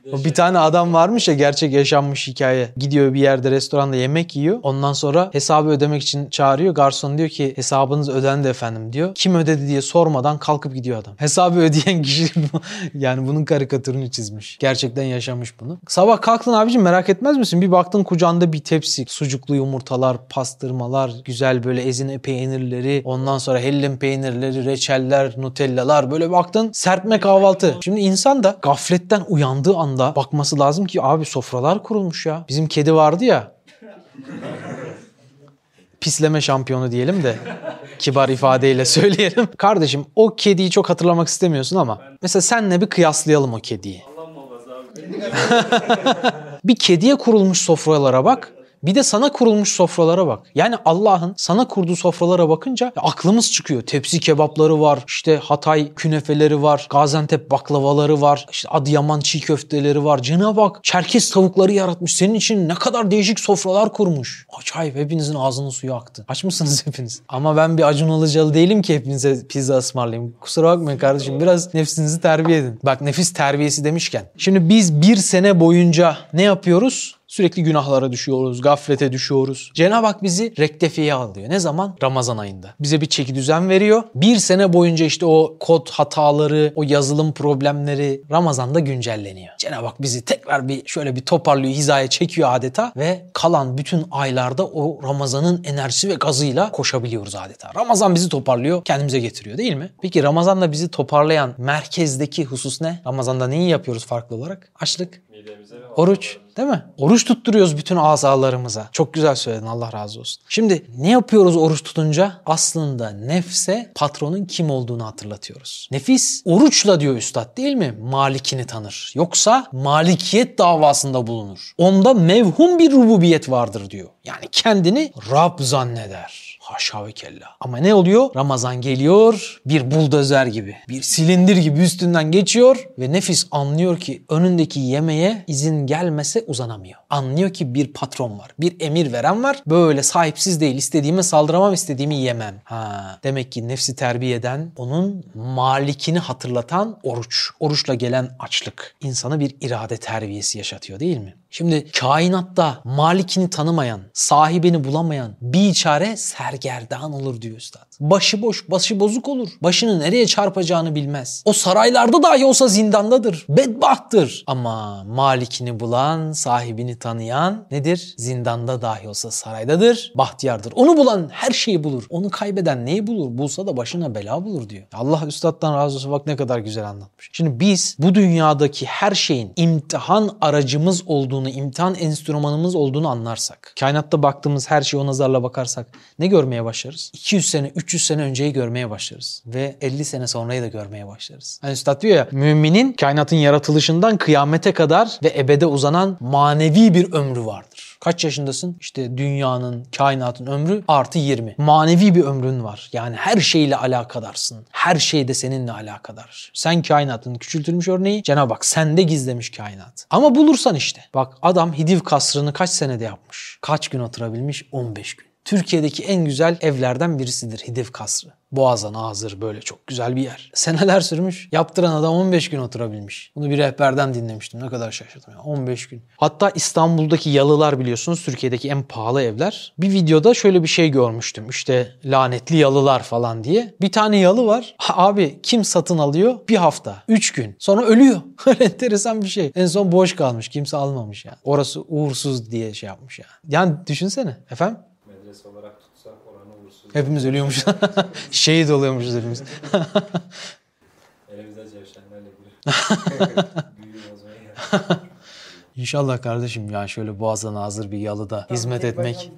Bir tane adam varmış ya gerçek yaşanmış hikaye. Gidiyor bir yerde restoranda yemek yiyor. Ondan sonra hesabı ödemek için çağırıyor. Garson diyor ki hesabınız ödendi efendim diyor. Kim ödedi diye sormadan kalkıp gidiyor adam. Hesabı ödeyen kişi yani bunun karikatürünü çizmiş. Gerçekten yaşamış bunu. Sabah kalktın abicim merak etmez misin? Bir baktın kucağında bir tepsi. Sucuklu yumurtalar, pastırmalar, güzel böyle ezine peynirleri, ondan sonra hellim peynirleri, reçeller, nutellalar. Böyle baktın serpme kahvaltı. Şimdi insan da gafletten uyandığı anda bakması lazım ki abi sofralar kurulmuş ya. Bizim kedi vardı ya pisleme şampiyonu diyelim de kibar ifadeyle söyleyelim. Kardeşim o kediyi çok hatırlamak istemiyorsun ama mesela senle bir kıyaslayalım o kediyi. Bir kediye kurulmuş sofralara bak. Bir de sana kurulmuş sofralara bak. Yani Allah'ın sana kurduğu sofralara bakınca aklımız çıkıyor. Tepsi kebapları var, işte Hatay künefeleri var, Gaziantep baklavaları var, işte Adıyaman çiğ köfteleri var. Cenab-ı Hak Çerkes tavukları yaratmış. Senin için ne kadar değişik sofralar kurmuş. Acayip hepinizin ağzının suyu aktı. Aç mısınız hepiniz? Ama ben bir Acun Ilıcalı değilim ki hepinize pizza ısmarlayayım. Kusura bakmayın kardeşim biraz nefsinizi terbiye edin. Bak nefis terbiyesi demişken. Şimdi biz bir sene boyunca ne yapıyoruz? Sürekli günahlara düşüyoruz, gaflete düşüyoruz. Cenab-ı Hak bizi rektefiye alıyor. Ne zaman? Ramazan ayında. Bize bir çeki düzen veriyor. Bir sene boyunca işte o kod hataları, o yazılım problemleri Ramazan'da güncelleniyor. Cenab-ı Hak bizi tekrar bir şöyle bir toparlıyor, hizaya çekiyor adeta ve kalan bütün aylarda o Ramazan'ın enerjisi ve gazıyla koşabiliyoruz adeta. Ramazan bizi toparlıyor, kendimize getiriyor değil mi? Peki Ramazan'da bizi toparlayan merkezdeki husus ne? Ramazan'da neyi yapıyoruz farklı olarak? Açlık, Oruç değil mi? Oruç tutturuyoruz bütün azalarımıza. Çok güzel söyledin Allah razı olsun. Şimdi ne yapıyoruz oruç tutunca? Aslında nefse patronun kim olduğunu hatırlatıyoruz. Nefis oruçla diyor üstad değil mi? Malikini tanır. Yoksa malikiyet davasında bulunur. Onda mevhum bir rububiyet vardır diyor. Yani kendini Rab zanneder. Haşa ve kella. Ama ne oluyor? Ramazan geliyor bir buldozer gibi. Bir silindir gibi üstünden geçiyor ve nefis anlıyor ki önündeki yemeğe izin gelmese uzanamıyor. Anlıyor ki bir patron var. Bir emir veren var. Böyle sahipsiz değil. İstediğime saldıramam, istediğimi yemem. Ha, demek ki nefsi terbiye eden, onun malikini hatırlatan oruç. Oruçla gelen açlık. insana bir irade terbiyesi yaşatıyor değil mi? Şimdi kainatta malikini tanımayan, sahibini bulamayan bir çare sergerdan olur diyor üstad. Başıboş, başı bozuk olur. Başını nereye çarpacağını bilmez. O saraylarda dahi olsa zindandadır. Bedbahttır. Ama malikini bulan, sahibini tanıyan nedir? Zindanda dahi olsa saraydadır. Bahtiyardır. Onu bulan her şeyi bulur. Onu kaybeden neyi bulur? Bulsa da başına bela bulur diyor. Allah üstattan razı olsun bak ne kadar güzel anlatmış. Şimdi biz bu dünyadaki her şeyin imtihan aracımız olduğunu, imtihan enstrümanımız olduğunu anlarsak, kainatta baktığımız her şeye o nazarla bakarsak ne görmeye başlarız? 200 sene, 300 sene önceyi görmeye başlarız. Ve 50 sene sonrayı da görmeye başlarız. Hani üstad diyor ya, müminin kainatın yaratılışından kıyamete kadar ve ebede uzanan manevi bir ömrü vardır. Kaç yaşındasın? İşte dünyanın, kainatın ömrü artı 20. Manevi bir ömrün var. Yani her şeyle alakadarsın. Her şey de seninle alakadar. Sen kainatın küçültülmüş örneği. Cenab-ı Hak sende gizlemiş kainat. Ama bulursan işte. Bak adam Hidiv kasrını kaç senede yapmış? Kaç gün oturabilmiş? 15 gün. Türkiye'deki en güzel evlerden birisidir Hidiv Kasrı. Boğazan hazır böyle çok güzel bir yer. Seneler sürmüş. Yaptıran adam 15 gün oturabilmiş. Bunu bir rehberden dinlemiştim. Ne kadar şaşırdım ya. 15 gün. Hatta İstanbul'daki yalılar biliyorsunuz Türkiye'deki en pahalı evler. Bir videoda şöyle bir şey görmüştüm. İşte lanetli yalılar falan diye. Bir tane yalı var. Ha, abi kim satın alıyor? Bir hafta. 3 gün. Sonra ölüyor. Enteresan bir şey. En son boş kalmış. Kimse almamış yani. Orası uğursuz diye şey yapmış yani. Yani düşünsene. Efendim? Medrese olarak tutsak oranı uğursuz. Hepimiz ölüyormuşuz. Şehit oluyormuşuz hepimiz. Elimizde cevşenlerle bir İnşallah kardeşim ya şöyle boğazdan hazır bir yalıda hizmet etmek.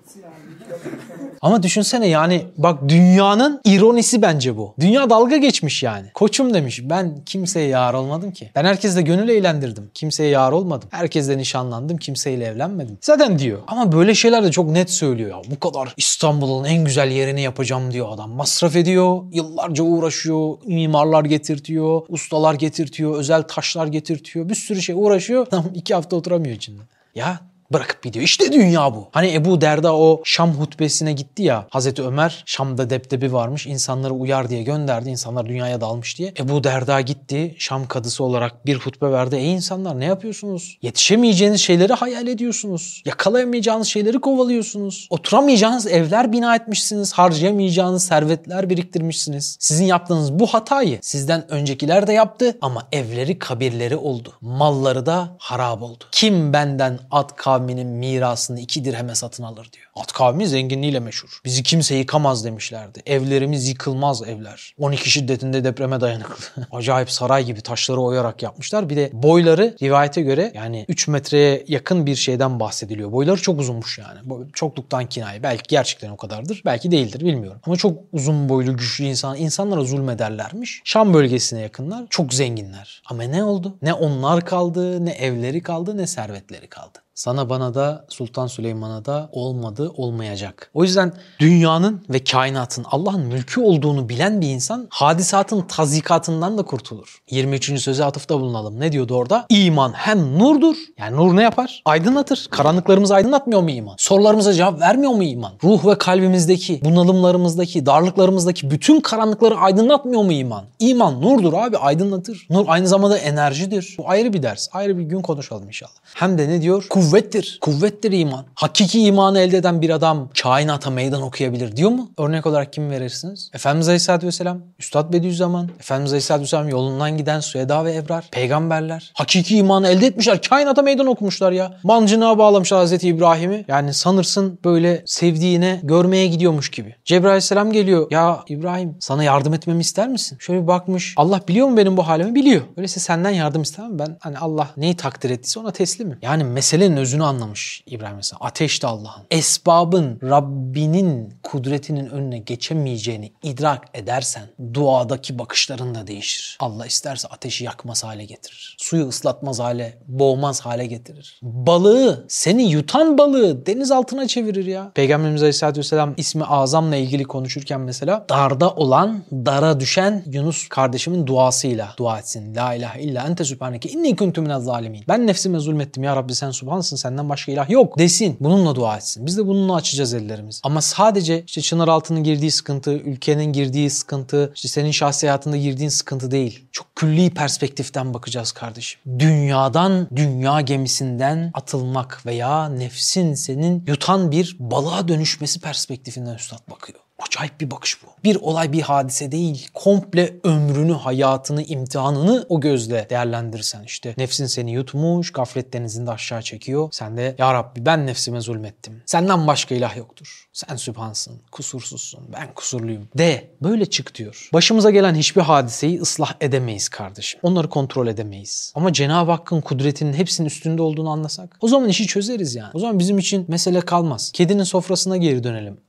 Ama düşünsene yani bak dünyanın ironisi bence bu. Dünya dalga geçmiş yani. Koçum demiş ben kimseye yar olmadım ki. Ben herkesle gönül eğlendirdim. Kimseye yar olmadım. Herkesle nişanlandım. Kimseyle evlenmedim. Zaten diyor. Ama böyle şeyler de çok net söylüyor ya. Bu kadar İstanbul'un en güzel yerini yapacağım diyor adam. Masraf ediyor. Yıllarca uğraşıyor. Mimarlar getirtiyor. Ustalar getirtiyor. Özel taşlar getirtiyor. Bir sürü şey uğraşıyor. Tam iki hafta oturamıyor içinde. Ya bırakıp gidiyor. İşte dünya bu. Hani Ebu Derda o Şam hutbesine gitti ya. Hazreti Ömer Şam'da deptebi varmış. insanları uyar diye gönderdi. İnsanlar dünyaya dalmış diye. Ebu Derda gitti. Şam kadısı olarak bir hutbe verdi. Ey insanlar ne yapıyorsunuz? Yetişemeyeceğiniz şeyleri hayal ediyorsunuz. Yakalayamayacağınız şeyleri kovalıyorsunuz. Oturamayacağınız evler bina etmişsiniz. Harcayamayacağınız servetler biriktirmişsiniz. Sizin yaptığınız bu hatayı sizden öncekiler de yaptı ama evleri kabirleri oldu. Malları da harap oldu. Kim benden at kavminin mirasını iki dirheme satın alır diyor. At kavmi zenginliğiyle meşhur. Bizi kimse yıkamaz demişlerdi. Evlerimiz yıkılmaz evler. 12 şiddetinde depreme dayanıklı. Acayip saray gibi taşları oyarak yapmışlar. Bir de boyları rivayete göre yani 3 metreye yakın bir şeyden bahsediliyor. Boyları çok uzunmuş yani. Çokluktan kinaye. Belki gerçekten o kadardır. Belki değildir bilmiyorum. Ama çok uzun boylu güçlü insan insanlara zulmederlermiş. Şam bölgesine yakınlar. Çok zenginler. Ama ne oldu? Ne onlar kaldı, ne evleri kaldı, ne servetleri kaldı. Sana bana da Sultan Süleyman'a da olmadı, olmayacak. O yüzden dünyanın ve kainatın Allah'ın mülkü olduğunu bilen bir insan hadisatın tazikatından da kurtulur. 23. söze atıfta bulunalım. Ne diyordu orada? İman hem nurdur. Yani nur ne yapar? Aydınlatır. Karanlıklarımızı aydınlatmıyor mu iman? Sorularımıza cevap vermiyor mu iman? Ruh ve kalbimizdeki, bunalımlarımızdaki, darlıklarımızdaki bütün karanlıkları aydınlatmıyor mu iman? İman nurdur abi aydınlatır. Nur aynı zamanda enerjidir. Bu ayrı bir ders. Ayrı bir gün konuşalım inşallah. Hem de ne diyor? Kuvvettir. Kuvvettir iman. Hakiki imanı elde eden bir adam kainata meydan okuyabilir diyor mu? Örnek olarak kim verirsiniz? Efendimiz Aleyhisselatü Vesselam, Üstad Bediüzzaman, Efendimiz Aleyhisselatü Vesselam yolundan giden Süheda ve Ebrar, peygamberler. Hakiki imanı elde etmişler. Kainata meydan okumuşlar ya. Mancınığa bağlamışlar Hazreti İbrahim'i. Yani sanırsın böyle sevdiğine görmeye gidiyormuş gibi. Cebrail Aleyhisselam geliyor. Ya İbrahim sana yardım etmemi ister misin? Şöyle bir bakmış. Allah biliyor mu benim bu halimi? Biliyor. Öyleyse senden yardım istemem. Ben hani Allah neyi takdir ettiyse ona teslimim. Yani meselenin özünü anlamış İbrahim Aleyhisselam. Ateş de Allah'ın. Esbabın Rabbinin kudretinin önüne geçemeyeceğini idrak edersen duadaki bakışların da değişir. Allah isterse ateşi yakmaz hale getirir. Suyu ıslatmaz hale, boğmaz hale getirir. Balığı, seni yutan balığı deniz altına çevirir ya. Peygamberimiz Aleyhisselatü Vesselam ismi azamla ilgili konuşurken mesela darda olan, dara düşen Yunus kardeşimin duasıyla dua etsin. La ilahe illa ente sübhaneke inni kuntu minez zalimin. Ben nefsime zulmettim ya Rabbi sen subhansın senden başka ilah yok desin. Bununla dua etsin. Biz de bununla açacağız ellerimizi. Ama sadece işte çınar altının girdiği sıkıntı, ülkenin girdiği sıkıntı, işte senin şahsi hayatında girdiğin sıkıntı değil. Çok külli perspektiften bakacağız kardeşim. Dünyadan, dünya gemisinden atılmak veya nefsin senin yutan bir balığa dönüşmesi perspektifinden üstad bakıyor. Acayip bir bakış bu. Bir olay bir hadise değil. Komple ömrünü, hayatını, imtihanını o gözle değerlendirirsen işte nefsin seni yutmuş, gaflet denizinde aşağı çekiyor. Sen de ya Rabbi ben nefsime zulmettim. Senden başka ilah yoktur. Sen sübhansın, kusursuzsun, ben kusurluyum. De böyle çık diyor. Başımıza gelen hiçbir hadiseyi ıslah edemeyiz kardeşim. Onları kontrol edemeyiz. Ama Cenab-ı Hakk'ın kudretinin hepsinin üstünde olduğunu anlasak o zaman işi çözeriz yani. O zaman bizim için mesele kalmaz. Kedinin sofrasına geri dönelim.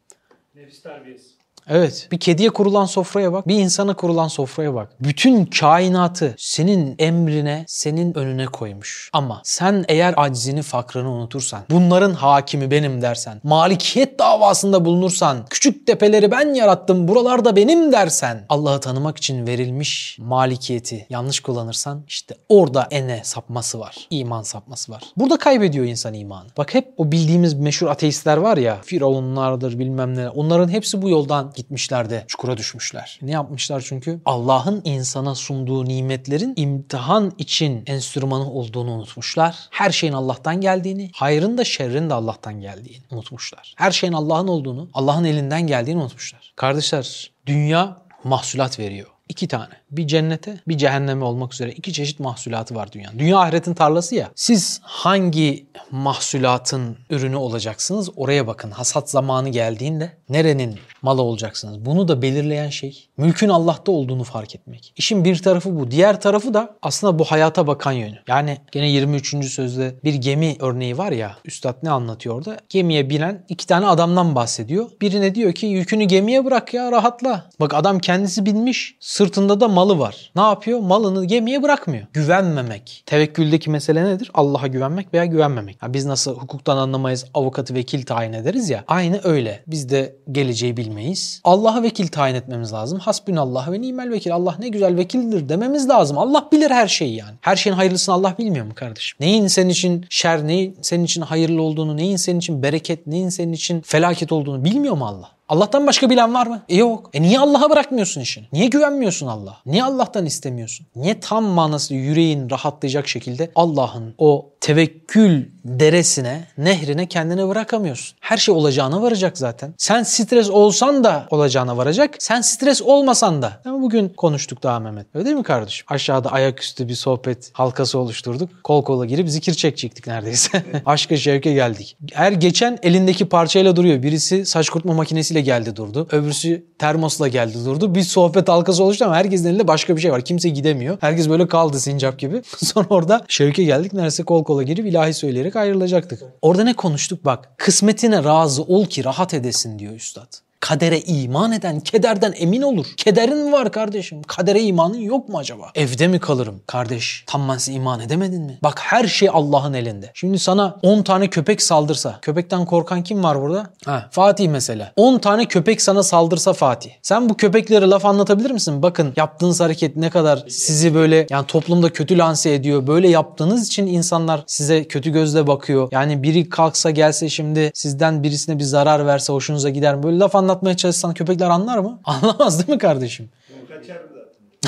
Nefis terbiyesi. Evet. Bir kediye kurulan sofraya bak. Bir insana kurulan sofraya bak. Bütün kainatı senin emrine, senin önüne koymuş. Ama sen eğer aczini, fakrını unutursan, bunların hakimi benim dersen, malikiyet davasında bulunursan, küçük tepeleri ben yarattım, buralarda benim dersen, Allah'ı tanımak için verilmiş malikiyeti yanlış kullanırsan, işte orada ene sapması var. İman sapması var. Burada kaybediyor insan imanı. Bak hep o bildiğimiz meşhur ateistler var ya, Firavunlardır bilmem ne. Onların hepsi bu yoldan gitmişler de çukura düşmüşler. Ne yapmışlar çünkü? Allah'ın insana sunduğu nimetlerin imtihan için enstrümanı olduğunu unutmuşlar. Her şeyin Allah'tan geldiğini, hayrın da şerrin de Allah'tan geldiğini unutmuşlar. Her şeyin Allah'ın olduğunu, Allah'ın elinden geldiğini unutmuşlar. Kardeşler, dünya mahsulat veriyor. İki tane. Bir cennete, bir cehenneme olmak üzere iki çeşit mahsulatı var dünyanın. Dünya ahiretin tarlası ya. Siz hangi mahsulatın ürünü olacaksınız oraya bakın. Hasat zamanı geldiğinde nerenin malı olacaksınız? Bunu da belirleyen şey mülkün Allah'ta olduğunu fark etmek. İşin bir tarafı bu. Diğer tarafı da aslında bu hayata bakan yönü. Yani gene 23. sözde bir gemi örneği var ya. Üstad ne anlatıyor orada? Gemiye binen iki tane adamdan bahsediyor. Birine diyor ki yükünü gemiye bırak ya rahatla. Bak adam kendisi binmiş. Sırtında da malı var. Ne yapıyor? Malını gemiye bırakmıyor. Güvenmemek. Tevekküldeki mesele nedir? Allah'a güvenmek veya güvenmemek. Ya biz nasıl hukuktan anlamayız, avukatı vekil tayin ederiz ya. Aynı öyle. Biz de geleceği bilmeyiz. Allah'a vekil tayin etmemiz lazım. Hasbünallah ve nimel vekil. Allah ne güzel vekildir dememiz lazım. Allah bilir her şeyi yani. Her şeyin hayırlısını Allah bilmiyor mu kardeşim? Neyin senin için şer, neyin senin için hayırlı olduğunu, neyin senin için bereket, neyin senin için felaket olduğunu bilmiyor mu Allah? Allah'tan başka bilen var mı? E yok. E niye Allah'a bırakmıyorsun işini? Niye güvenmiyorsun Allah'a? Niye Allah'tan istemiyorsun? Niye tam manası yüreğin rahatlayacak şekilde Allah'ın o tevekkül deresine, nehrine kendini bırakamıyorsun. Her şey olacağına varacak zaten. Sen stres olsan da olacağına varacak. Sen stres olmasan da. Ama bugün konuştuk daha Mehmet. Öyle değil mi kardeşim? Aşağıda ayaküstü bir sohbet halkası oluşturduk. Kol kola girip zikir çekecektik neredeyse. Aşka şevke geldik. Her geçen elindeki parçayla duruyor. Birisi saç kurutma makinesiyle geldi durdu. Öbürsü termosla geldi durdu. Bir sohbet halkası oluştu ama herkesin elinde başka bir şey var. Kimse gidemiyor. Herkes böyle kaldı sincap gibi. Sonra orada şevke geldik. Neredeyse kol kola girip ilahi söyleyerek ayrılacaktık. Orada ne konuştuk bak. Kısmetine razı ol ki rahat edesin diyor üstad. Kadere iman eden kederden emin olur. Kederin mi var kardeşim? Kadere imanın yok mu acaba? Evde mi kalırım? Kardeş tam ben iman edemedin mi? Bak her şey Allah'ın elinde. Şimdi sana 10 tane köpek saldırsa. Köpekten korkan kim var burada? Ha, Fatih mesela. 10 tane köpek sana saldırsa Fatih. Sen bu köpeklere laf anlatabilir misin? Bakın yaptığınız hareket ne kadar sizi böyle yani toplumda kötü lanse ediyor. Böyle yaptığınız için insanlar size kötü gözle bakıyor. Yani biri kalksa gelse şimdi sizden birisine bir zarar verse hoşunuza gider mi? Böyle laf anlatmaya çalışsan köpekler anlar mı? Anlamaz değil mi kardeşim? Kaçar?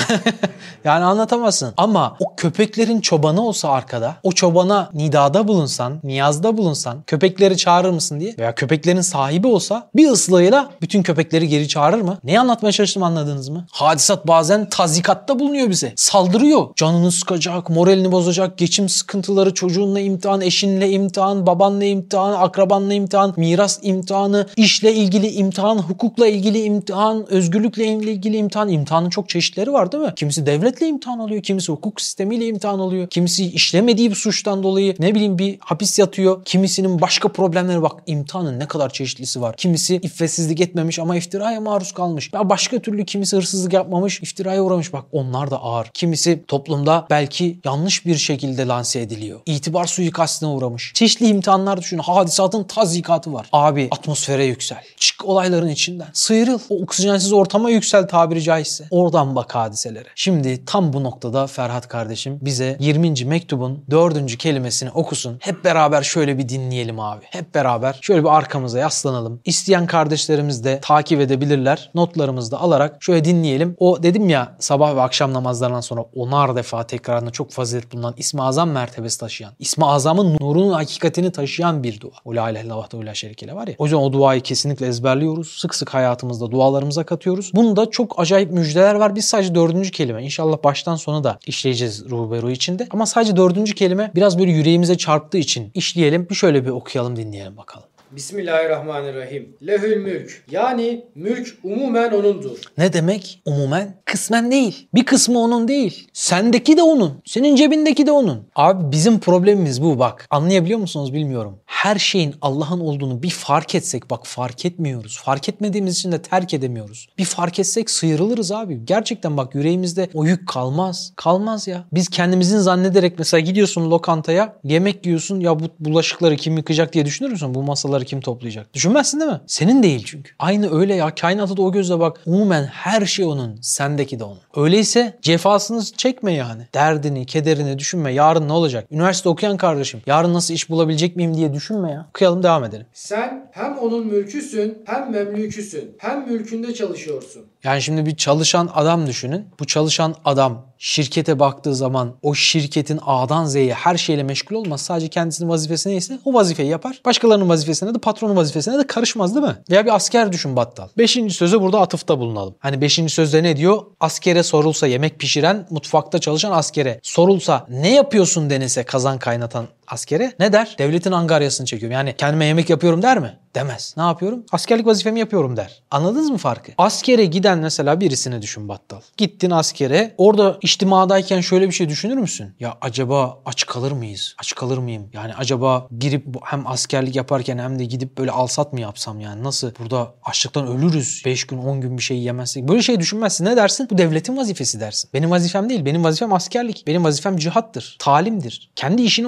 Yani anlatamazsın. Ama o köpeklerin çobanı olsa arkada, o çobana nidada bulunsan, niyazda bulunsan, köpekleri çağırır mısın diye veya köpeklerin sahibi olsa bir ıslığıyla bütün köpekleri geri çağırır mı? Neyi anlatmaya çalıştım anladınız mı? Hadisat bazen tazikatta bulunuyor bize. Saldırıyor. Canını sıkacak, moralini bozacak, geçim sıkıntıları, çocuğunla imtihan, eşinle imtihan, babanla imtihan, akrabanla imtihan, miras imtihanı, işle ilgili imtihan, hukukla ilgili imtihan, özgürlükle ilgili imtihan. İmtihanın çok çeşitleri var var değil mi? Kimisi devletle imtihan alıyor, kimisi hukuk sistemiyle imtihan alıyor, kimisi işlemediği bir suçtan dolayı ne bileyim bir hapis yatıyor, kimisinin başka problemleri bak imtihanın ne kadar çeşitlisi var. Kimisi iffetsizlik etmemiş ama iftiraya maruz kalmış. Ya başka türlü kimisi hırsızlık yapmamış, iftiraya uğramış. Bak onlar da ağır. Kimisi toplumda belki yanlış bir şekilde lanse ediliyor. İtibar suikastine uğramış. Çeşitli imtihanlar düşün. Hadisatın tazikatı var. Abi atmosfere yüksel. Çık olayların içinden. Sıyrıl. O oksijensiz ortama yüksel tabiri caizse. Oradan bak hadiselere. Şimdi tam bu noktada Ferhat kardeşim bize 20. mektubun 4. kelimesini okusun. Hep beraber şöyle bir dinleyelim abi. Hep beraber şöyle bir arkamıza yaslanalım. İsteyen kardeşlerimiz de takip edebilirler. Notlarımızı da alarak şöyle dinleyelim. O dedim ya sabah ve akşam namazlarından sonra onar defa tekrarında çok fazilet bulunan İsmi Azam mertebesi taşıyan, İsmi Azam'ın nurunun hakikatini taşıyan bir dua. O la ilahe illallah ve la şerikele var ya. O yüzden o duayı kesinlikle ezberliyoruz. Sık sık hayatımızda dualarımıza katıyoruz. Bunda çok acayip müjdeler var. Biz sadece dördüncü kelime. İnşallah baştan sona da işleyeceğiz ruh ve ruh içinde. Ama sadece dördüncü kelime biraz böyle yüreğimize çarptığı için işleyelim. Bir şöyle bir okuyalım dinleyelim bakalım. Bismillahirrahmanirrahim. Lehül mülk. Yani mülk umumen onundur. Ne demek? Umumen kısmen değil. Bir kısmı onun değil. Sendeki de onun. Senin cebindeki de onun. Abi bizim problemimiz bu bak. Anlayabiliyor musunuz bilmiyorum. Her şeyin Allah'ın olduğunu bir fark etsek bak fark etmiyoruz. Fark etmediğimiz için de terk edemiyoruz. Bir fark etsek sıyrılırız abi. Gerçekten bak yüreğimizde o yük kalmaz. Kalmaz ya. Biz kendimizin zannederek mesela gidiyorsun lokantaya yemek yiyorsun ya bu bulaşıkları kim yıkayacak diye düşünür müsün? Bu masaları kim toplayacak? Düşünmezsin değil mi? Senin değil çünkü. Aynı öyle ya. Kainata da o gözle bak. Umumen her şey onun. Sendeki de onun. Öyleyse cefasını çekme yani. Derdini, kederini düşünme. Yarın ne olacak? Üniversite okuyan kardeşim. Yarın nasıl iş bulabilecek miyim diye düşünme ya. Okuyalım devam edelim. Sen hem onun mülküsün hem memlüküsün. Hem mülkünde çalışıyorsun. Yani şimdi bir çalışan adam düşünün. Bu çalışan adam şirkete baktığı zaman o şirketin A'dan Z'ye her şeyle meşgul olmaz. Sadece kendisinin vazifesi neyse o vazifeyi yapar. Başkalarının vazifesine de patronun vazifesine de karışmaz değil mi? Veya bir asker düşün battal. Beşinci sözü burada atıfta bulunalım. Hani beşinci sözde ne diyor? Askere sorulsa yemek pişiren, mutfakta çalışan askere sorulsa ne yapıyorsun denese kazan kaynatan askere ne der? Devletin angaryasını çekiyorum. Yani kendime yemek yapıyorum der mi? Demez. Ne yapıyorum? Askerlik vazifemi yapıyorum der. Anladınız mı farkı? Askere giden mesela birisini düşün battal. Gittin askere. Orada içtimadayken şöyle bir şey düşünür müsün? Ya acaba aç kalır mıyız? Aç kalır mıyım? Yani acaba girip hem askerlik yaparken hem de gidip böyle alsat mı yapsam yani? Nasıl? Burada açlıktan ölürüz. 5 gün 10 gün bir şey yemezsek. Böyle şey düşünmezsin. Ne dersin? Bu devletin vazifesi dersin. Benim vazifem değil. Benim vazifem askerlik. Benim vazifem cihattır. Talimdir. Kendi işine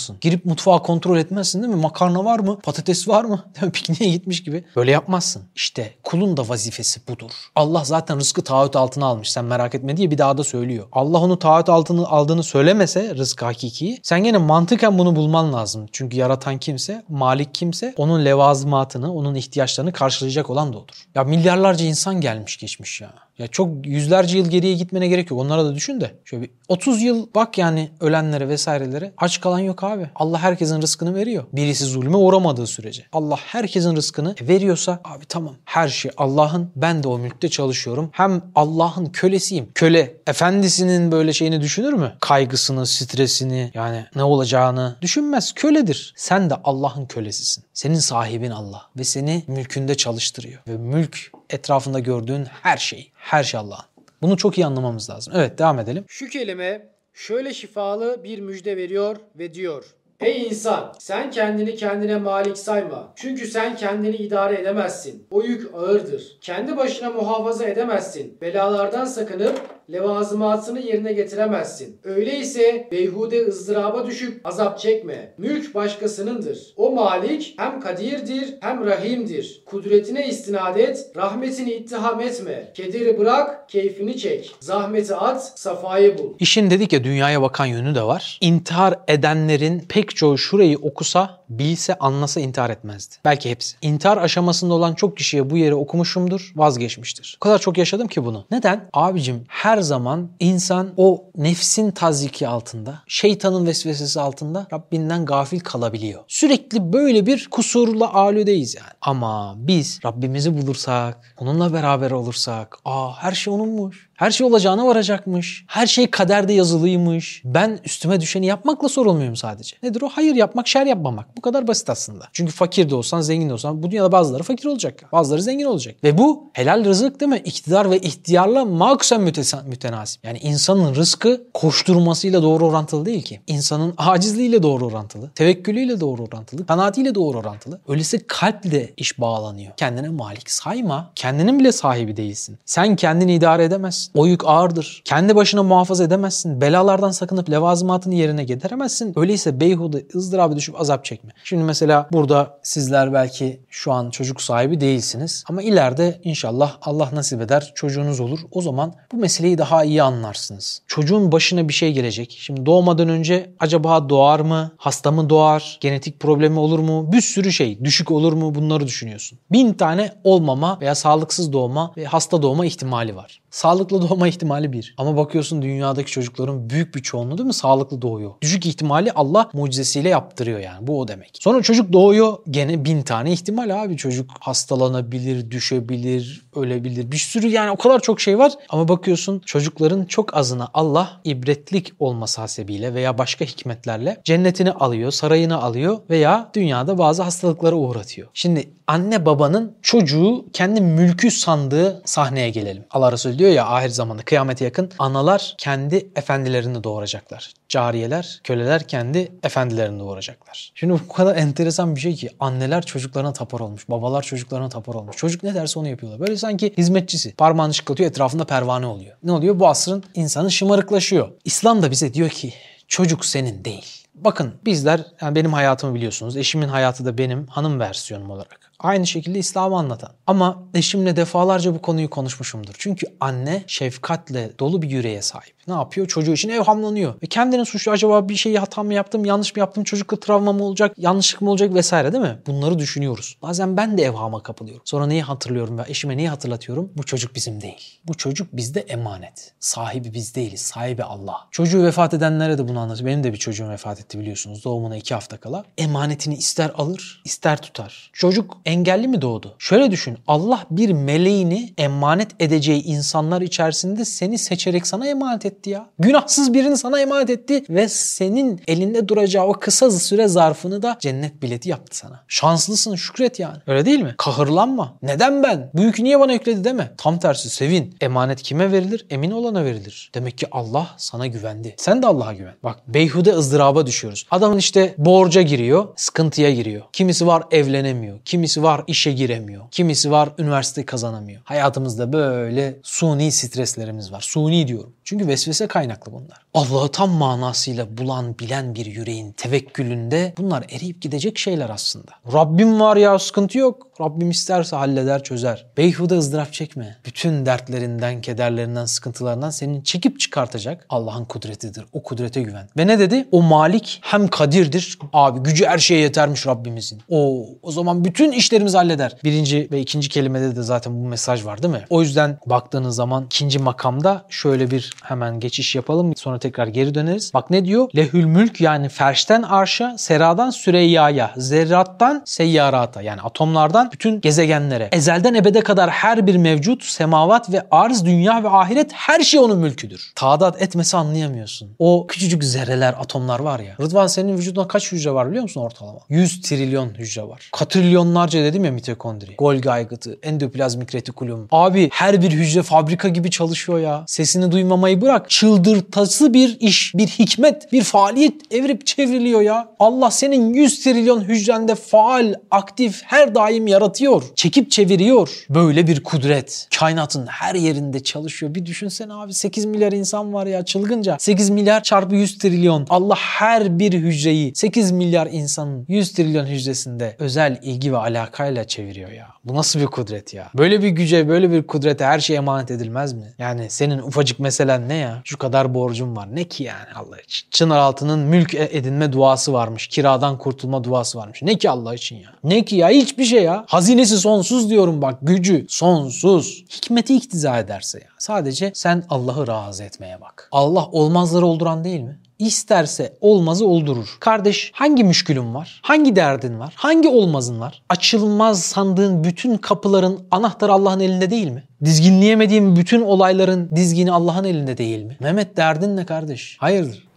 odaklanırsın. Girip mutfağı kontrol etmezsin değil mi? Makarna var mı? Patates var mı? Pikniğe gitmiş gibi. Böyle yapmazsın. İşte kulun da vazifesi budur. Allah zaten rızkı taahhüt altına almış. Sen merak etme diye bir daha da söylüyor. Allah onu taahhüt altını aldığını söylemese rızkı hakikiyi sen gene mantıken bunu bulman lazım. Çünkü yaratan kimse, malik kimse onun levazımatını, onun ihtiyaçlarını karşılayacak olan da odur. Ya milyarlarca insan gelmiş geçmiş ya. Ya çok yüzlerce yıl geriye gitmene gerek yok. Onlara da düşün de. Şöyle bir 30 yıl bak yani ölenlere vesairelere. Aç kalan yok abi. Allah herkesin rızkını veriyor. Birisi zulme uğramadığı sürece. Allah herkesin rızkını veriyorsa abi tamam. Her şey Allah'ın. Ben de o mülkte çalışıyorum. Hem Allah'ın kölesiyim. Köle efendisinin böyle şeyini düşünür mü? Kaygısını, stresini yani ne olacağını düşünmez. Köledir. Sen de Allah'ın kölesisin. Senin sahibin Allah ve seni mülkünde çalıştırıyor. Ve mülk etrafında gördüğün her şey. Her şey Allah'ın. Bunu çok iyi anlamamız lazım. Evet devam edelim. Şu kelime şöyle şifalı bir müjde veriyor ve diyor. Ey insan sen kendini kendine malik sayma. Çünkü sen kendini idare edemezsin. O yük ağırdır. Kendi başına muhafaza edemezsin. Belalardan sakınıp levazımatını yerine getiremezsin. Öyleyse beyhude ızdıraba düşüp azap çekme. Mülk başkasınındır. O malik hem kadirdir hem rahimdir. Kudretine istinad et, rahmetini ittiham etme. Kederi bırak, keyfini çek. Zahmeti at, safayı bul. İşin dedik ya dünyaya bakan yönü de var. İntihar edenlerin pek çoğu şurayı okusa, bilse, anlasa intihar etmezdi. Belki hepsi. İntihar aşamasında olan çok kişiye bu yeri okumuşumdur, vazgeçmiştir. O kadar çok yaşadım ki bunu. Neden? Abicim her zaman insan o nefsin taziki altında, şeytanın vesvesesi altında Rabbinden gafil kalabiliyor. Sürekli böyle bir kusurla alüdeyiz yani. Ama biz Rabbimizi bulursak, onunla beraber olursak, aa her şey onunmuş. Her şey olacağına varacakmış. Her şey kaderde yazılıymış. Ben üstüme düşeni yapmakla sorumluyum sadece. Nedir o? Hayır yapmak, şer yapmamak. Bu kadar basit aslında. Çünkü fakir de olsan, zengin de olsan bu dünyada bazıları fakir olacak. Bazıları zengin olacak. Ve bu helal rızık değil mi? İktidar ve ihtiyarla maksen mütenasip. Yani insanın rızkı koşturmasıyla doğru orantılı değil ki. İnsanın acizliğiyle doğru orantılı. Tevekkülüyle doğru orantılı. Kanaatiyle doğru orantılı. Öyleyse kalple iş bağlanıyor. Kendine malik sayma. Kendinin bile sahibi değilsin. Sen kendini idare edemezsin. O yük ağırdır. Kendi başına muhafaza edemezsin. Belalardan sakınıp levazımatını yerine getiremezsin. Öyleyse beyhude ızdırabı düşüp azap çekme. Şimdi mesela burada sizler belki şu an çocuk sahibi değilsiniz. Ama ileride inşallah Allah nasip eder çocuğunuz olur. O zaman bu meseleyi daha iyi anlarsınız. Çocuğun başına bir şey gelecek. Şimdi doğmadan önce acaba doğar mı? Hasta mı doğar? Genetik problemi olur mu? Bir sürü şey. Düşük olur mu? Bunları düşünüyorsun. Bin tane olmama veya sağlıksız doğma ve hasta doğma ihtimali var. Sağlıklı doğma ihtimali bir. Ama bakıyorsun dünyadaki çocukların büyük bir çoğunluğu değil mi sağlıklı doğuyor. Düşük ihtimali Allah mucizesiyle yaptırıyor yani. Bu o demek. Sonra çocuk doğuyor gene bin tane ihtimal abi. Çocuk hastalanabilir, düşebilir, ölebilir. Bir sürü yani o kadar çok şey var. Ama bakıyorsun çocukların çok azına Allah ibretlik olması hasebiyle veya başka hikmetlerle cennetini alıyor, sarayını alıyor veya dünyada bazı hastalıklara uğratıyor. Şimdi anne babanın çocuğu kendi mülkü sandığı sahneye gelelim. Allah Resulü diyor ya ahir zamanda kıyamete yakın analar kendi efendilerini doğuracaklar. Cariyeler, köleler kendi efendilerini doğuracaklar. Şimdi bu kadar enteresan bir şey ki anneler çocuklarına tapar olmuş, babalar çocuklarına tapar olmuş. Çocuk ne derse onu yapıyorlar. Böyle sanki hizmetçisi. Parmağını şıklatıyor etrafında pervane oluyor. Ne oluyor? Bu asrın insanı şımarıklaşıyor. İslam da bize diyor ki çocuk senin değil. Bakın bizler, yani benim hayatımı biliyorsunuz. Eşimin hayatı da benim hanım versiyonum olarak. Aynı şekilde İslam'ı anlatan. Ama eşimle defalarca bu konuyu konuşmuşumdur. Çünkü anne şefkatle dolu bir yüreğe sahip. Ne yapıyor? Çocuğu için evhamlanıyor. Ve kendini suçlu acaba bir şeyi hata mı yaptım, yanlış mı yaptım, çocukla travma mı olacak, yanlışlık mı olacak vesaire değil mi? Bunları düşünüyoruz. Bazen ben de evhama kapılıyorum. Sonra neyi hatırlıyorum ve eşime neyi hatırlatıyorum? Bu çocuk bizim değil. Bu çocuk bizde emanet. Sahibi biz değiliz. Sahibi Allah. Çocuğu vefat edenlere de bunu anlatıyor. Benim de bir çocuğum vefat etti biliyorsunuz. Doğumuna iki hafta kala. Emanetini ister alır, ister tutar. Çocuk engelli mi doğdu? Şöyle düşün. Allah bir meleğini emanet edeceği insanlar içerisinde seni seçerek sana emanet etti ya. Günahsız birini sana emanet etti ve senin elinde duracağı o kısa süre zarfını da cennet bileti yaptı sana. Şanslısın şükret yani. Öyle değil mi? Kahırlanma. Neden ben? Bu yükü niye bana yükledi deme. Tam tersi sevin. Emanet kime verilir? Emin olana verilir. Demek ki Allah sana güvendi. Sen de Allah'a güven. Bak beyhude ızdıraba düşüyoruz. Adamın işte borca giriyor, sıkıntıya giriyor. Kimisi var evlenemiyor. Kimisi var işe giremiyor. Kimisi var üniversite kazanamıyor. Hayatımızda böyle suni streslerimiz var. Suni diyorum. Çünkü vesvese kaynaklı bunlar. Allah'ı tam manasıyla bulan, bilen bir yüreğin tevekkülünde bunlar eriyip gidecek şeyler aslında. Rabbim var ya sıkıntı yok. Rabbim isterse halleder çözer. Beyhude ızdırap çekme. Bütün dertlerinden, kederlerinden, sıkıntılarından senin çekip çıkartacak Allah'ın kudretidir. O kudrete güven. Ve ne dedi? O malik hem kadirdir. Abi gücü her şeye yetermiş Rabbimizin. O o zaman bütün işlerimizi halleder. Birinci ve ikinci kelimede de zaten bu mesaj var değil mi? O yüzden baktığınız zaman ikinci makamda şöyle bir hemen geçiş yapalım. Sonra tekrar geri döneriz. Bak ne diyor? Lehül mülk yani ferşten arşa, seradan süreyyaya, zerrattan seyyarata yani atomlardan bütün gezegenlere. Ezelden ebede kadar her bir mevcut, semavat ve arz, dünya ve ahiret her şey onun mülküdür. Taadat etmesi anlayamıyorsun. O küçücük zerreler, atomlar var ya. Rıdvan senin vücudunda kaç hücre var biliyor musun ortalama? 100 trilyon hücre var. Katrilyonlarca dedim ya mitokondri. Golgi aygıtı, endoplazmik retikulum. Abi her bir hücre fabrika gibi çalışıyor ya. Sesini duymamayı bırak. Çıldırtası bir iş, bir hikmet, bir faaliyet evrip çevriliyor ya. Allah senin 100 trilyon hücrende faal, aktif, her daim yaratıyor. Çekip çeviriyor. Böyle bir kudret. Kainatın her yerinde çalışıyor. Bir düşünsene abi 8 milyar insan var ya çılgınca. 8 milyar çarpı 100 trilyon. Allah her bir hücreyi 8 milyar insanın 100 trilyon hücresinde özel ilgi ve alakayla çeviriyor ya. Bu nasıl bir kudret ya? Böyle bir güce, böyle bir kudrete her şey emanet edilmez mi? Yani senin ufacık meselen ne ya? Şu kadar borcum var. Ne ki yani Allah için? Çınaraltı'nın mülk edinme duası varmış. Kiradan kurtulma duası varmış. Ne ki Allah için ya? Ne ki ya? Hiçbir şey ya. Hazinesi sonsuz diyorum bak. Gücü sonsuz. Hikmeti iktiza ederse ya. Sadece sen Allah'ı razı etmeye bak. Allah olmazları olduran değil mi? İsterse olmazı oldurur. Kardeş hangi müşkülün var? Hangi derdin var? Hangi olmazın var? Açılmaz sandığın bütün kapıların anahtarı Allah'ın elinde değil mi? Dizginleyemediğin bütün olayların dizgini Allah'ın elinde değil mi? Mehmet derdin ne kardeş? Hayırdır?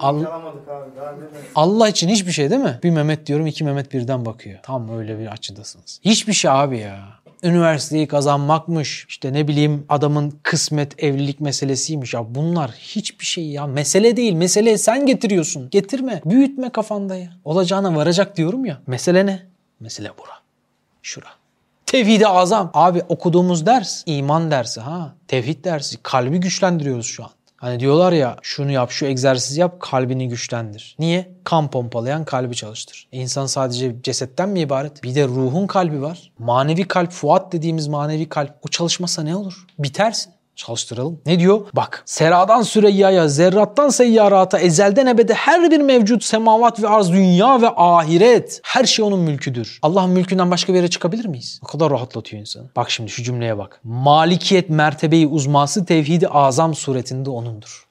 Al-? Allah için hiçbir şey değil mi? Bir Mehmet diyorum iki Mehmet birden bakıyor. Tam öyle bir açıdasınız. Hiçbir şey abi ya. Üniversiteyi kazanmakmış. işte ne bileyim adamın kısmet evlilik meselesiymiş. Ya bunlar hiçbir şey ya. Mesele değil. Mesele sen getiriyorsun. Getirme. Büyütme kafanda ya. Olacağına varacak diyorum ya. Mesele ne? Mesele bura. Şura. Tevhid-i azam. Abi okuduğumuz ders iman dersi ha. Tevhid dersi. Kalbi güçlendiriyoruz şu an. Hani diyorlar ya şunu yap şu egzersizi yap kalbini güçlendir. Niye? Kan pompalayan kalbi çalıştır. E insan sadece cesetten mi ibaret? Bir de ruhun kalbi var. Manevi kalp, fuat dediğimiz manevi kalp. O çalışmasa ne olur? Bitersin. Çalıştıralım. Ne diyor? Bak. Seradan Süreyya'ya, zerrattan seyyarata, ezelden ebede her bir mevcut semavat ve arz, dünya ve ahiret. Her şey onun mülküdür. Allah'ın mülkünden başka bir yere çıkabilir miyiz? O kadar rahatlatıyor insanı. Bak şimdi şu cümleye bak. Malikiyet mertebeyi uzması tevhidi azam suretinde onundur.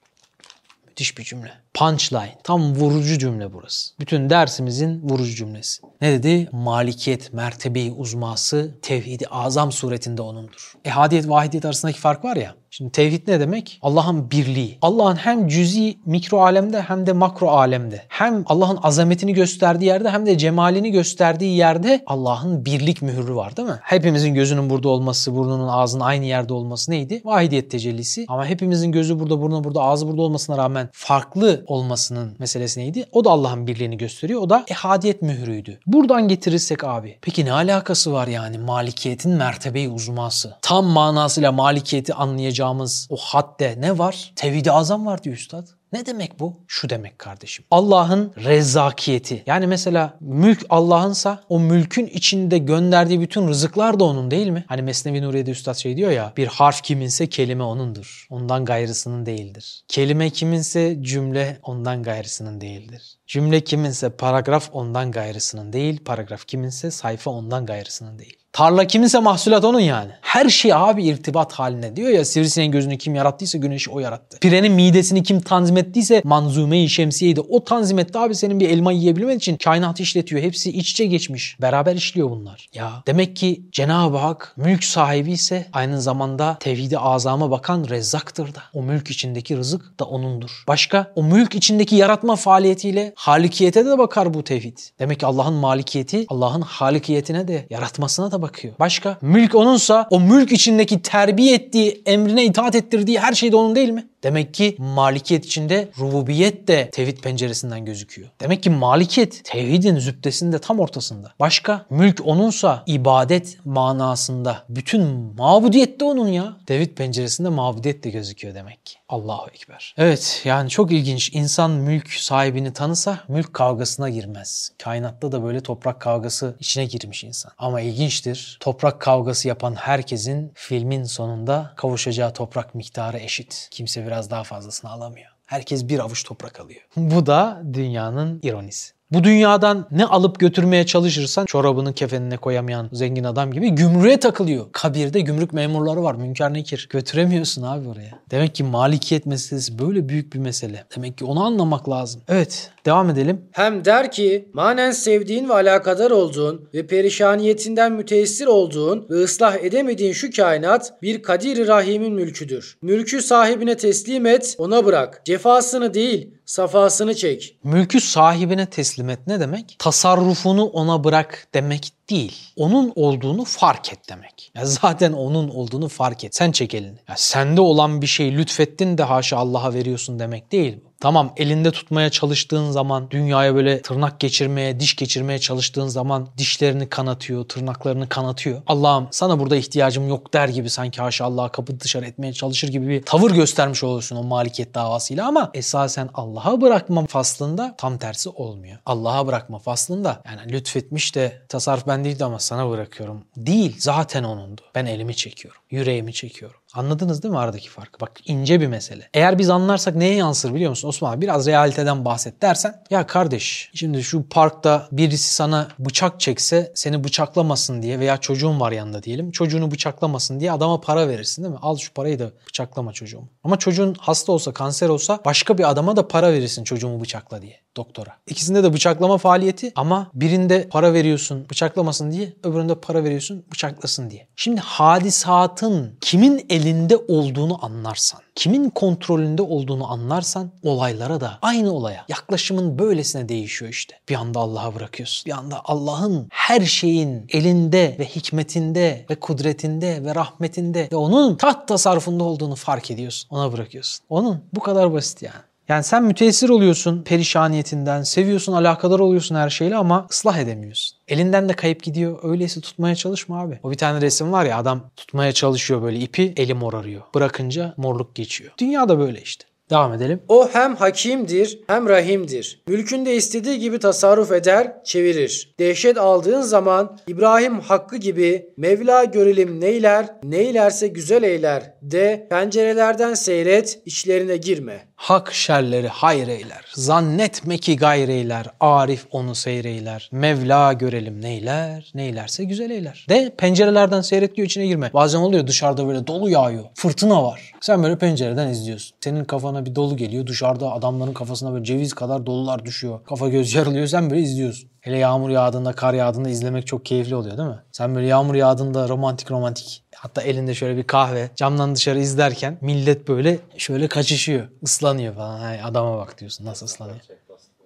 Müthiş bir cümle. Punchline. Tam vurucu cümle burası. Bütün dersimizin vurucu cümlesi. Ne dedi? Malikiyet, mertebeyi uzması tevhidi azam suretinde onundur. Ehadiyet, vahidiyet arasındaki fark var ya. Şimdi tevhid ne demek? Allah'ın birliği. Allah'ın hem cüzi mikro alemde hem de makro alemde. Hem Allah'ın azametini gösterdiği yerde hem de cemalini gösterdiği yerde Allah'ın birlik mührü var değil mi? Hepimizin gözünün burada olması, burnunun ağzının aynı yerde olması neydi? Vahidiyet tecellisi. Ama hepimizin gözü burada, burnu burada, ağzı burada olmasına rağmen farklı olmasının meselesi neydi? O da Allah'ın birliğini gösteriyor. O da ehadiyet mührüydü. Buradan getirirsek abi. Peki ne alakası var yani malikiyetin mertebeyi uzması? Tam manasıyla malikiyeti anlayacağımız o hadde ne var? Tevhid-i azam var diyor üstad. Ne demek bu? Şu demek kardeşim. Allah'ın rezzakiyeti. Yani mesela mülk Allah'ınsa o mülkün içinde gönderdiği bütün rızıklar da onun değil mi? Hani Mesnevi Nuriye'de üstad şey diyor ya bir harf kiminse kelime onundur. Ondan gayrısının değildir. Kelime kiminse cümle ondan gayrısının değildir. Cümle kiminse paragraf ondan gayrısının değil. Paragraf kiminse sayfa ondan gayrısının değil. Tarla kiminse mahsulat onun yani. Her şey abi irtibat haline diyor ya sivrisineğin gözünü kim yarattıysa güneşi o yarattı. Pirenin midesini kim tanzim ettiyse manzume-i o tanzim etti abi senin bir elma yiyebilmen için kainatı işletiyor. Hepsi iç içe geçmiş. Beraber işliyor bunlar. Ya demek ki Cenab-ı Hak mülk sahibi ise aynı zamanda tevhidi azama bakan rezzaktır da. O mülk içindeki rızık da onundur. Başka o mülk içindeki yaratma faaliyetiyle halikiyete de bakar bu tevhid. Demek ki Allah'ın malikiyeti Allah'ın halikiyetine de yaratmasına da bakıyor. Başka mülk onunsa o mülk içindeki terbiye ettiği, emrine itaat ettirdiği her şey de onun değil mi? Demek ki malikiyet içinde rububiyet de tevhid penceresinden gözüküyor. Demek ki malikiyet tevhidin zübdesinde tam ortasında. Başka mülk onunsa ibadet manasında bütün mabudiyet de onun ya. Tevhid penceresinde mabudiyet de gözüküyor demek ki. Allahu Ekber. Evet yani çok ilginç. İnsan mülk sahibini tanısa mülk kavgasına girmez. Kainatta da böyle toprak kavgası içine girmiş insan. Ama ilginçtir. Toprak kavgası yapan herkesin filmin sonunda kavuşacağı toprak miktarı eşit. Kimse biraz daha fazlasını alamıyor. Herkes bir avuç toprak alıyor. Bu da dünyanın ironisi. Bu dünyadan ne alıp götürmeye çalışırsan çorabını kefenine koyamayan zengin adam gibi gümrüğe takılıyor. Kabirde gümrük memurları var. Münker nekir. Götüremiyorsun abi oraya. Demek ki malikiyet meselesi böyle büyük bir mesele. Demek ki onu anlamak lazım. Evet devam edelim. Hem der ki manen sevdiğin ve alakadar olduğun ve perişaniyetinden müteessir olduğun ve ıslah edemediğin şu kainat bir kadir rahimin mülküdür. Mülkü sahibine teslim et, ona bırak. Cefasını değil, safasını çek. Mülkü sahibine teslim et ne demek? Tasarrufunu ona bırak demek değil. Onun olduğunu fark et demek. Ya zaten onun olduğunu fark et. Sen çek elini. Ya sende olan bir şey lütfettin de haşa Allah'a veriyorsun demek değil bu. Tamam elinde tutmaya çalıştığın zaman dünyaya böyle tırnak geçirmeye, diş geçirmeye çalıştığın zaman dişlerini kanatıyor, tırnaklarını kanatıyor. Allah'ım sana burada ihtiyacım yok der gibi sanki haşa Allah'a kapı dışarı etmeye çalışır gibi bir tavır göstermiş olursun o malikiyet davasıyla ama esasen Allah'a bırakma faslında tam tersi olmuyor. Allah'a bırakma faslında yani lütfetmiş de tasarruf ben değildi ama sana bırakıyorum. Değil zaten onundu. Ben elimi çekiyorum, yüreğimi çekiyorum. Anladınız değil mi aradaki farkı? Bak ince bir mesele. Eğer biz anlarsak neye yansır biliyor musun Osman abi? Biraz realiteden bahset dersen. Ya kardeş şimdi şu parkta birisi sana bıçak çekse seni bıçaklamasın diye veya çocuğun var yanında diyelim. Çocuğunu bıçaklamasın diye adama para verirsin değil mi? Al şu parayı da bıçaklama çocuğumu. Ama çocuğun hasta olsa kanser olsa başka bir adama da para verirsin çocuğumu bıçakla diye doktora. İkisinde de bıçaklama faaliyeti ama birinde para veriyorsun bıçaklamasın diye öbüründe para veriyorsun bıçaklasın diye. Şimdi hadisatın kimin elinde olduğunu anlarsan, kimin kontrolünde olduğunu anlarsan olaylara da aynı olaya yaklaşımın böylesine değişiyor işte. Bir anda Allah'a bırakıyorsun. Bir anda Allah'ın her şeyin elinde ve hikmetinde ve kudretinde ve rahmetinde ve onun taht tasarrufunda olduğunu fark ediyorsun. Ona bırakıyorsun. Onun bu kadar basit yani. Yani sen müteessir oluyorsun perişaniyetinden, seviyorsun, alakadar oluyorsun her şeyle ama ıslah edemiyorsun. Elinden de kayıp gidiyor. Öyleyse tutmaya çalışma abi. O bir tane resim var ya adam tutmaya çalışıyor böyle ipi, eli morarıyor. Bırakınca morluk geçiyor. Dünya da böyle işte. Devam edelim. O hem hakimdir hem rahimdir. Mülkünde istediği gibi tasarruf eder, çevirir. Dehşet aldığın zaman İbrahim hakkı gibi Mevla görelim neyler, neylerse güzel eyler de pencerelerden seyret, içlerine girme. Hak şerleri hayır eyler. Zannetme ki gayreyler. Arif onu seyreyler. Mevla görelim neyler. Neylerse güzel eyler. De pencerelerden seyret diyor içine girme. Bazen oluyor dışarıda böyle dolu yağıyor. Fırtına var. Sen böyle pencereden izliyorsun. Senin kafana bir dolu geliyor. Dışarıda adamların kafasına böyle ceviz kadar dolular düşüyor. Kafa göz yarılıyor. Sen böyle izliyorsun. Hele yağmur yağdığında, kar yağdığında izlemek çok keyifli oluyor değil mi? Sen böyle yağmur yağdığında romantik romantik hatta elinde şöyle bir kahve camdan dışarı izlerken millet böyle şöyle kaçışıyor. ıslanıyor falan. Hay, adama bak diyorsun nasıl ıslanıyor.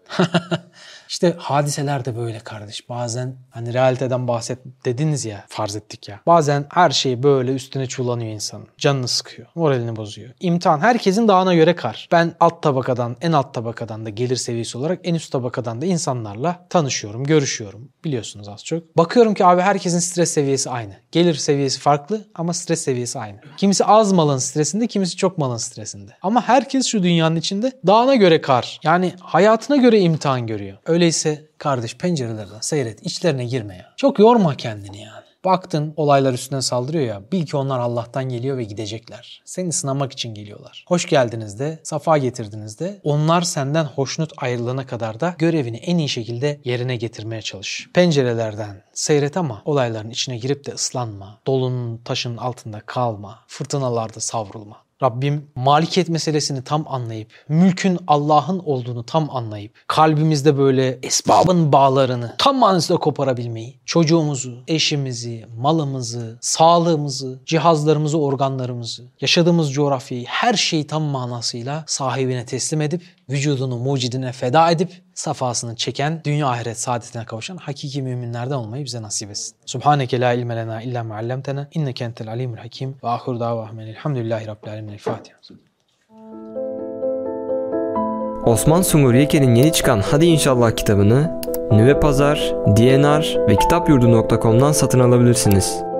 İşte hadiseler de böyle kardeş. Bazen hani realiteden bahset dediniz ya farz ettik ya. Bazen her şey böyle üstüne çullanıyor insanın. Canını sıkıyor. Moralini bozuyor. İmtihan herkesin dağına göre kar. Ben alt tabakadan en alt tabakadan da gelir seviyesi olarak en üst tabakadan da insanlarla tanışıyorum, görüşüyorum. Biliyorsunuz az çok. Bakıyorum ki abi herkesin stres seviyesi aynı. Gelir seviyesi farklı ama stres seviyesi aynı. Kimisi az malın stresinde, kimisi çok malın stresinde. Ama herkes şu dünyanın içinde dağına göre kar. Yani hayatına göre imtihan görüyor. Öyleyse kardeş pencerelerden seyret, içlerine girme ya. Çok yorma kendini yani. Baktın olaylar üstüne saldırıyor ya bil ki onlar Allah'tan geliyor ve gidecekler. Seni sınamak için geliyorlar. Hoş geldiniz de, safa getirdiniz de onlar senden hoşnut ayrılana kadar da görevini en iyi şekilde yerine getirmeye çalış. Pencerelerden seyret ama olayların içine girip de ıslanma. Dolunun taşın altında kalma. Fırtınalarda savrulma. Rabbim malikiyet meselesini tam anlayıp, mülkün Allah'ın olduğunu tam anlayıp, kalbimizde böyle esbabın bağlarını tam manasıyla koparabilmeyi, çocuğumuzu, eşimizi, malımızı, sağlığımızı, cihazlarımızı, organlarımızı, yaşadığımız coğrafyayı, her şeyi tam manasıyla sahibine teslim edip, vücudunu mucidine feda edip, safasını çeken, dünya ahiret saadetine kavuşan hakiki müminlerden olmayı bize nasip etsin. Subhaneke la ilme lena illa me'allemtena inneke entel alimul hakim ve ahir davahmen elhamdülillahi rabbil alemin. El Fatiha. Osman Sungur Yeke'nin yeni çıkan Hadi İnşallah kitabını Nüve Pazar, DNR ve kitapyurdu.com'dan satın alabilirsiniz.